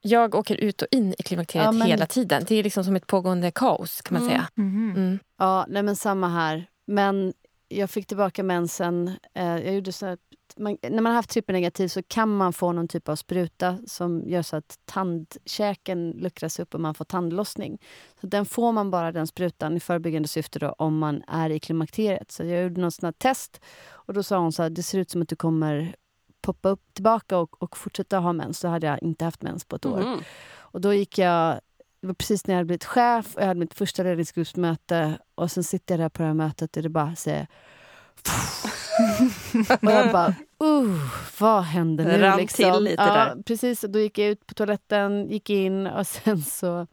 C: Jag åker ut och in i klimakteriet
D: Ja, men-
C: hela tiden. Det är liksom som ett pågående kaos kan man
A: Mm.
C: säga.
B: Mhm.
C: Mm.
D: Ja, nej men samma här. Men jag fick tillbaka mensen. Eh, jag gjorde så att man, när man har haft trippelnegativ så kan man få någon typ av spruta som gör så att tandkäken luckras upp och man får tandlossning. Så den får man bara den sprutan i förebyggande syfte då, om man är i klimakteriet. Så jag gjorde något sånt test och då sa hon så här, det ser ut som att du kommer poppa upp tillbaka och, och fortsätta ha mens. Så hade jag inte haft mens på ett år.
A: Mm.
D: Och då gick jag, det var precis när jag hade blivit chef och jag hade mitt första ledningsgruppsmöte och sen sitter jag där på det här mötet och det bara säger och jag bara, uh, vad händer nu?
A: Rann
D: liksom?
A: till lite
D: ja,
A: där.
D: Precis, och då gick jag ut på toaletten, gick in och sen så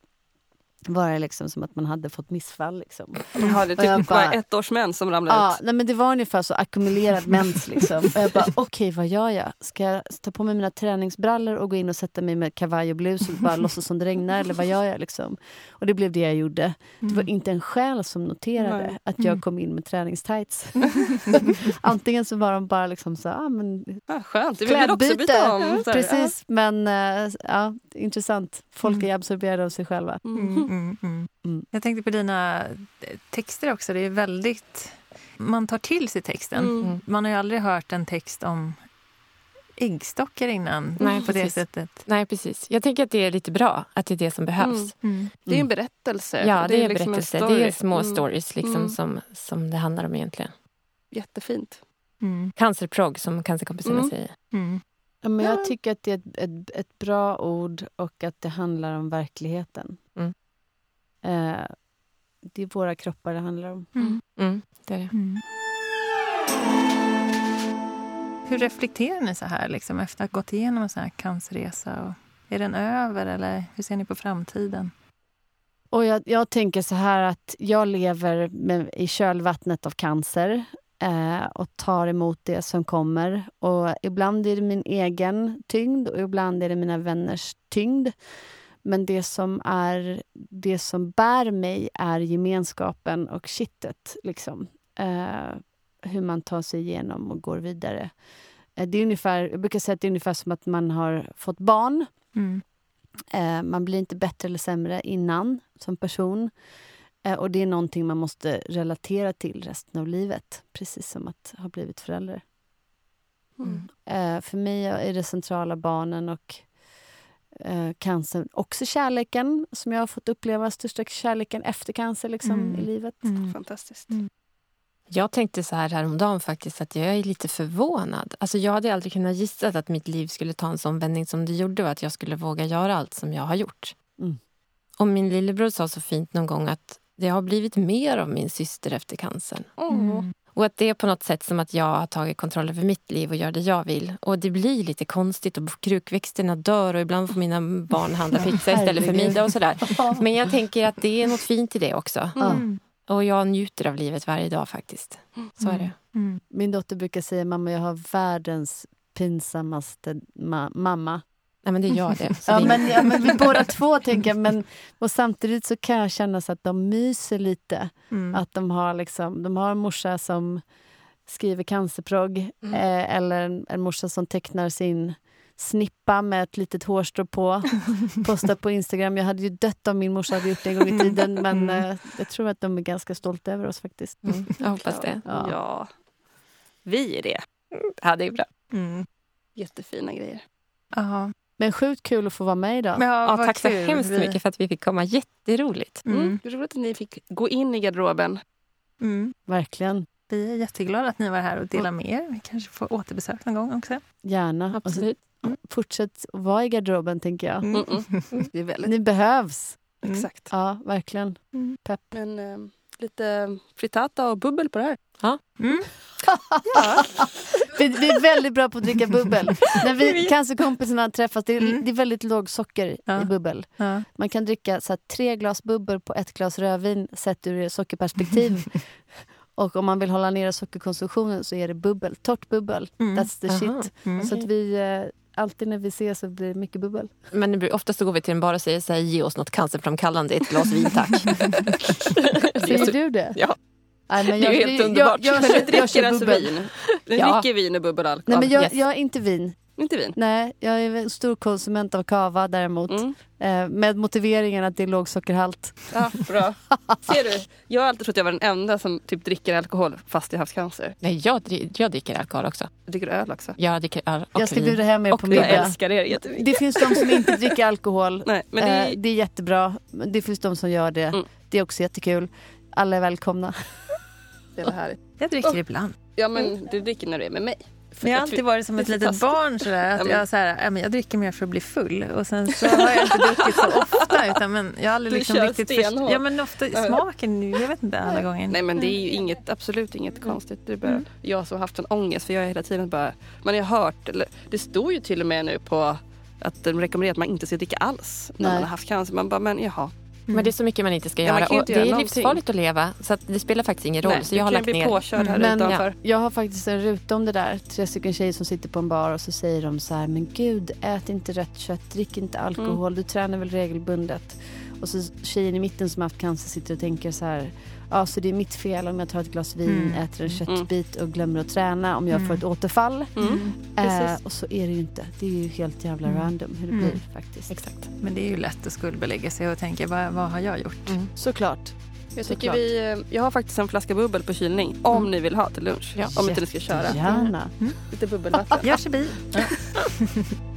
D: var det liksom som att man hade fått missfall. Liksom.
A: Jaha, det typ
D: bara-
A: ett års mens som ramlade
D: Ja,
A: ut.
D: nej, men det var ungefär så ackumulerad mens. Liksom. Och jag bara, okej vad gör jag? Ska jag ta på mig mina träningsbrallor och gå in och sätta mig med kavaj och blus och bara låtsas som det regnar? Eller vad gör jag? Liksom? Och det blev det jag gjorde. Det var inte en själ som noterade
A: Nej.
D: att jag kom in med träningstights. Antingen så var de bara liksom så, ah, men
A: Ah, skönt, det vill vi också byta om.
D: Precis, men eh, ja, intressant. Folk
B: Mm.
D: är absorberade av sig själva.
A: ja.
B: Mm,
A: Mm.
B: mm, mm. Jag tänkte på dina eh, texter också. Det är väldigt... Man tar till sig texten.
A: Mm.
B: Man har ju aldrig hört en text om äggstockar innan
C: Nej,
B: på det
C: precis.
B: sättet.
C: Nej, precis. Jag tänker att det är lite bra att det är det som behövs.
A: Mm. Det är en berättelse.
C: Ja, det är,
A: liksom en
C: berättelse.
A: story.
C: Det är små
A: Mm.
C: stories liksom,
A: Mm.
C: som, som det handlar om egentligen.
A: Jättefint.
B: Mm.
C: Cancerprogg, som cancerkompisarna
A: Mm.
C: säger.
B: Mm.
D: Ja, men jag tycker att det är ett, ett, ett bra ord och att det handlar om verkligheten. Eh, det är våra kroppar det handlar om.
B: Mm.
C: Mm, det är det.
B: Mm. Hur reflekterar ni så här liksom, efter att ha gått igenom en sån här cancerresa? Och är den över eller hur ser ni på framtiden?
D: Och jag, jag tänker så här att jag lever med, i kölvattnet av cancer eh, och tar emot det som kommer. Och ibland är det min egen tyngd och ibland är det mina vänners tyngd. Men det som, är, det som bär mig är gemenskapen och kittet. Liksom. Eh, hur man tar sig igenom och går vidare. Eh, det är ungefär, jag brukar säga att det är ungefär som att man har fått barn.
B: Mm.
D: Eh, man blir inte bättre eller sämre innan som person. Eh, och det är någonting man måste relatera till resten av livet. Precis som att ha blivit förälder.
A: Mm.
D: Eh, för mig är det centrala barnen och eh, cancer. Också kärleken som jag har fått uppleva. Största kärleken efter cancer liksom,
B: Mm.
D: i livet.
B: Mm.
A: Fantastiskt.
C: Jag tänkte så här häromdagen faktiskt att jag är lite förvånad. Alltså jag hade aldrig kunnat gissa att mitt liv skulle ta en sån vändning som det gjorde och att jag skulle våga göra allt som jag har gjort.
D: Mm.
C: Och min lillebror sa så fint någon gång att det har blivit mer av min syster efter cancern.
A: Mm.
C: Och att det är på något sätt som att jag har tagit kontroll över mitt liv och gör det jag vill. Och det blir lite konstigt och krukväxterna dör och ibland får mina barn handla pizza istället för middag och sådär. Men jag tänker att det är något fint i det också.
B: Mm.
C: Och jag njuter av livet varje dag faktiskt. Så är det.
B: Mm.
D: Min dotter brukar säga mamma jag har världens pinsammaste ma- mamma.
C: Nej men det gör det. Så
D: Ja,
C: det är-
D: men, ja, men vi båda två tänker jag, men och samtidigt så kan jag känna så att de myser lite.
B: Mm.
D: Att de har, liksom, de har en morsa som skriver cancerprogg
A: Mm.
D: eh, eller en, en morsa som tecknar sin snippa med ett litet hårstrå på. Postar på Instagram. Jag hade ju dött om min morsa hade gjort det en gång i tiden men
B: Mm.
D: eh, jag tror att de är ganska stolta över oss faktiskt.
C: Mm, jag hoppas det.
D: Ja.
A: Ja. Vi är det.
C: Ja, det är bra.
B: Mm.
A: Jättefina grejer.
B: Jaha.
D: Men sjukt kul att få vara med idag.
B: Ja,
C: Ja, tack så
B: kul.
C: hemskt mycket för att vi fick komma. Jätteroligt.
A: Mm.
B: Mm.
A: Det är roligt att ni fick gå in i garderoben.
B: Mm.
D: Verkligen.
B: Vi är jätteglada att ni var här och delade med er. Vi kanske får återbesök någon gång också.
D: Gärna.
C: Absolut.
D: fortsätt att vara i garderoben tänker jag.
B: Mm.
A: Mm -mm. Det är väldigt...
D: Ni behövs.
B: Mm.
A: Exakt.
D: Ja, verkligen.
B: Mm.
D: Pepp.
A: Men eh, lite frittata och bubbel på det här.
B: Mm.
D: Vi, vi är väldigt bra på att dricka bubbel. När vi cancerkompisarna träffas, det är,
B: Mm.
D: det är väldigt låg socker
B: Ja.
D: i bubbel.
B: Ja.
D: Man kan dricka så här, tre glas bubbel på ett glas rödvin sett ur sockerperspektiv. Och om man vill hålla nere sockerkonsumtionen så är det bubbel. Torrt bubbel.
B: Mm.
D: That's the
C: Aha.
D: shit.
B: Mm.
D: Så att vi, eh, alltid när vi ses så blir det mycket bubbel.
C: Men oftast så går vi till en bar och säger så här, ge oss något cancerframkallande, ett glas vin tack.
D: Säger du det?
C: Ja.
D: Nej, men
C: Det är
D: jag,
C: helt
D: jag,
C: underbart.
D: Jag, jag, kör, jag
A: dricker
D: kör
A: alltså
D: bubbel.
A: vin? Ni
C: Ja.
A: dricker vin och bubbel och alkohol?
D: Nej, men jag,
C: Yes.
D: jag är inte vin.
A: Inte vin?
D: Nej, jag är en stor konsument av kava däremot.
A: Mm.
D: Eh, med motiveringen att det är låg sockerhalt.
A: Ja, bra. Ser du? Jag har alltid trott att jag var den enda som typ dricker alkohol fast jag har haft cancer.
C: Nej, jag, jag dricker alkohol också.
A: Jag dricker öl också.
C: Jag dricker öl och
D: Jag ska bjuda hem er på
C: vin.
A: Jag
D: middag.
A: älskar er jättemycket.
D: Det finns de som inte dricker alkohol.
A: Nej, men det
D: Eh,
A: är...
D: det är jättebra. Men Det finns de som gör det.
A: Mm.
D: Det är också jättekul. Alla är välkomna.
A: Det är härligt.
B: Jag dricker ibland.
A: Ja men du dricker när du är med mig. För
B: Men jag har alltid varit som ett
A: så
B: litet barn. Sådär, att jag, såhär, ja, men jag dricker mer för att bli full. Och sen så har jag inte druckit så ofta. Utan, men jag har aldrig
A: Du
B: liksom
A: kör
B: riktigt
A: stenhårt.
B: Ja, men ofta smaken nu. Jag vet inte alla gånger.
A: Nej men det är ju inget, absolut inget konstigt. Det är bara
B: Mm.
A: jag som har haft en ångest för jag är hela tiden bara, man har hört, eller det står ju till och med nu på att de rekommenderar att man inte ska dricka alls när
D: Nej.
A: man har haft cancer. Man bara, men jaha.
C: Men det är så mycket man inte ska
A: Ja,
C: göra.
A: ju
C: och det
A: göra
C: är
A: någonting.
C: livsfarligt att leva. Så att det spelar faktiskt ingen roll.
A: Nej,
C: så jag har lagt
A: bli
C: ner.
A: påkörd här
D: Men
A: utanför.
D: Jag har faktiskt en ruta om det där. Tre stycken tjejer som sitter på en bar och så säger de så här, men gud, ät inte rött kött, drick inte alkohol,
A: Mm.
D: du tränar väl regelbundet. Och så tjejen i mitten som har haft cancer sitter och tänker så här, ja så det är mitt fel om jag tar ett glas vin,
B: Mm.
D: äter en köttbit och glömmer att träna om jag
B: Mm.
D: får ett återfall.
A: Mm.
D: Eh, och så är det ju inte. Det är ju helt jävla
B: Mm.
D: random hur det
B: Mm.
D: blir faktiskt.
C: Exakt.
B: Men det är ju lätt att skuldbelägga sig och tänka, vad, vad har jag gjort?
C: Mm.
D: Såklart.
A: Jag, tycker
D: Såklart.
A: vi, eh, jag har faktiskt en flaska bubbel på kylning om
C: Mm.
A: ni vill ha till lunch.
C: Ja.
A: Om inte ni ska köra.
D: Gärna.
A: Lite bubbelvatten.
B: Gör sig bi.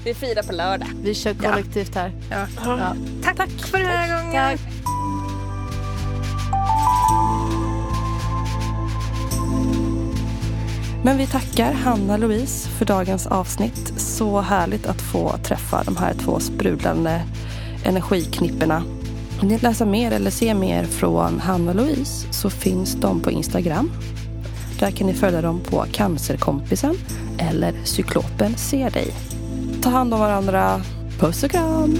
A: Vi firar på lördag.
D: Vi kör kollektivt här.
B: Ja.
D: Ja.
B: Tack, Tack för den här gången.
E: Men vi tackar Hanna-Louise för dagens avsnitt. Så härligt att få träffa de här två sprudlande energiknipporna. Om ni vill läsa mer eller se mer från Hanna-Louise så finns de på Instagram. Där kan ni följa dem på Cancerkompisen eller Cyklopen ser dig. Ta hand om varandra. Puss och kram!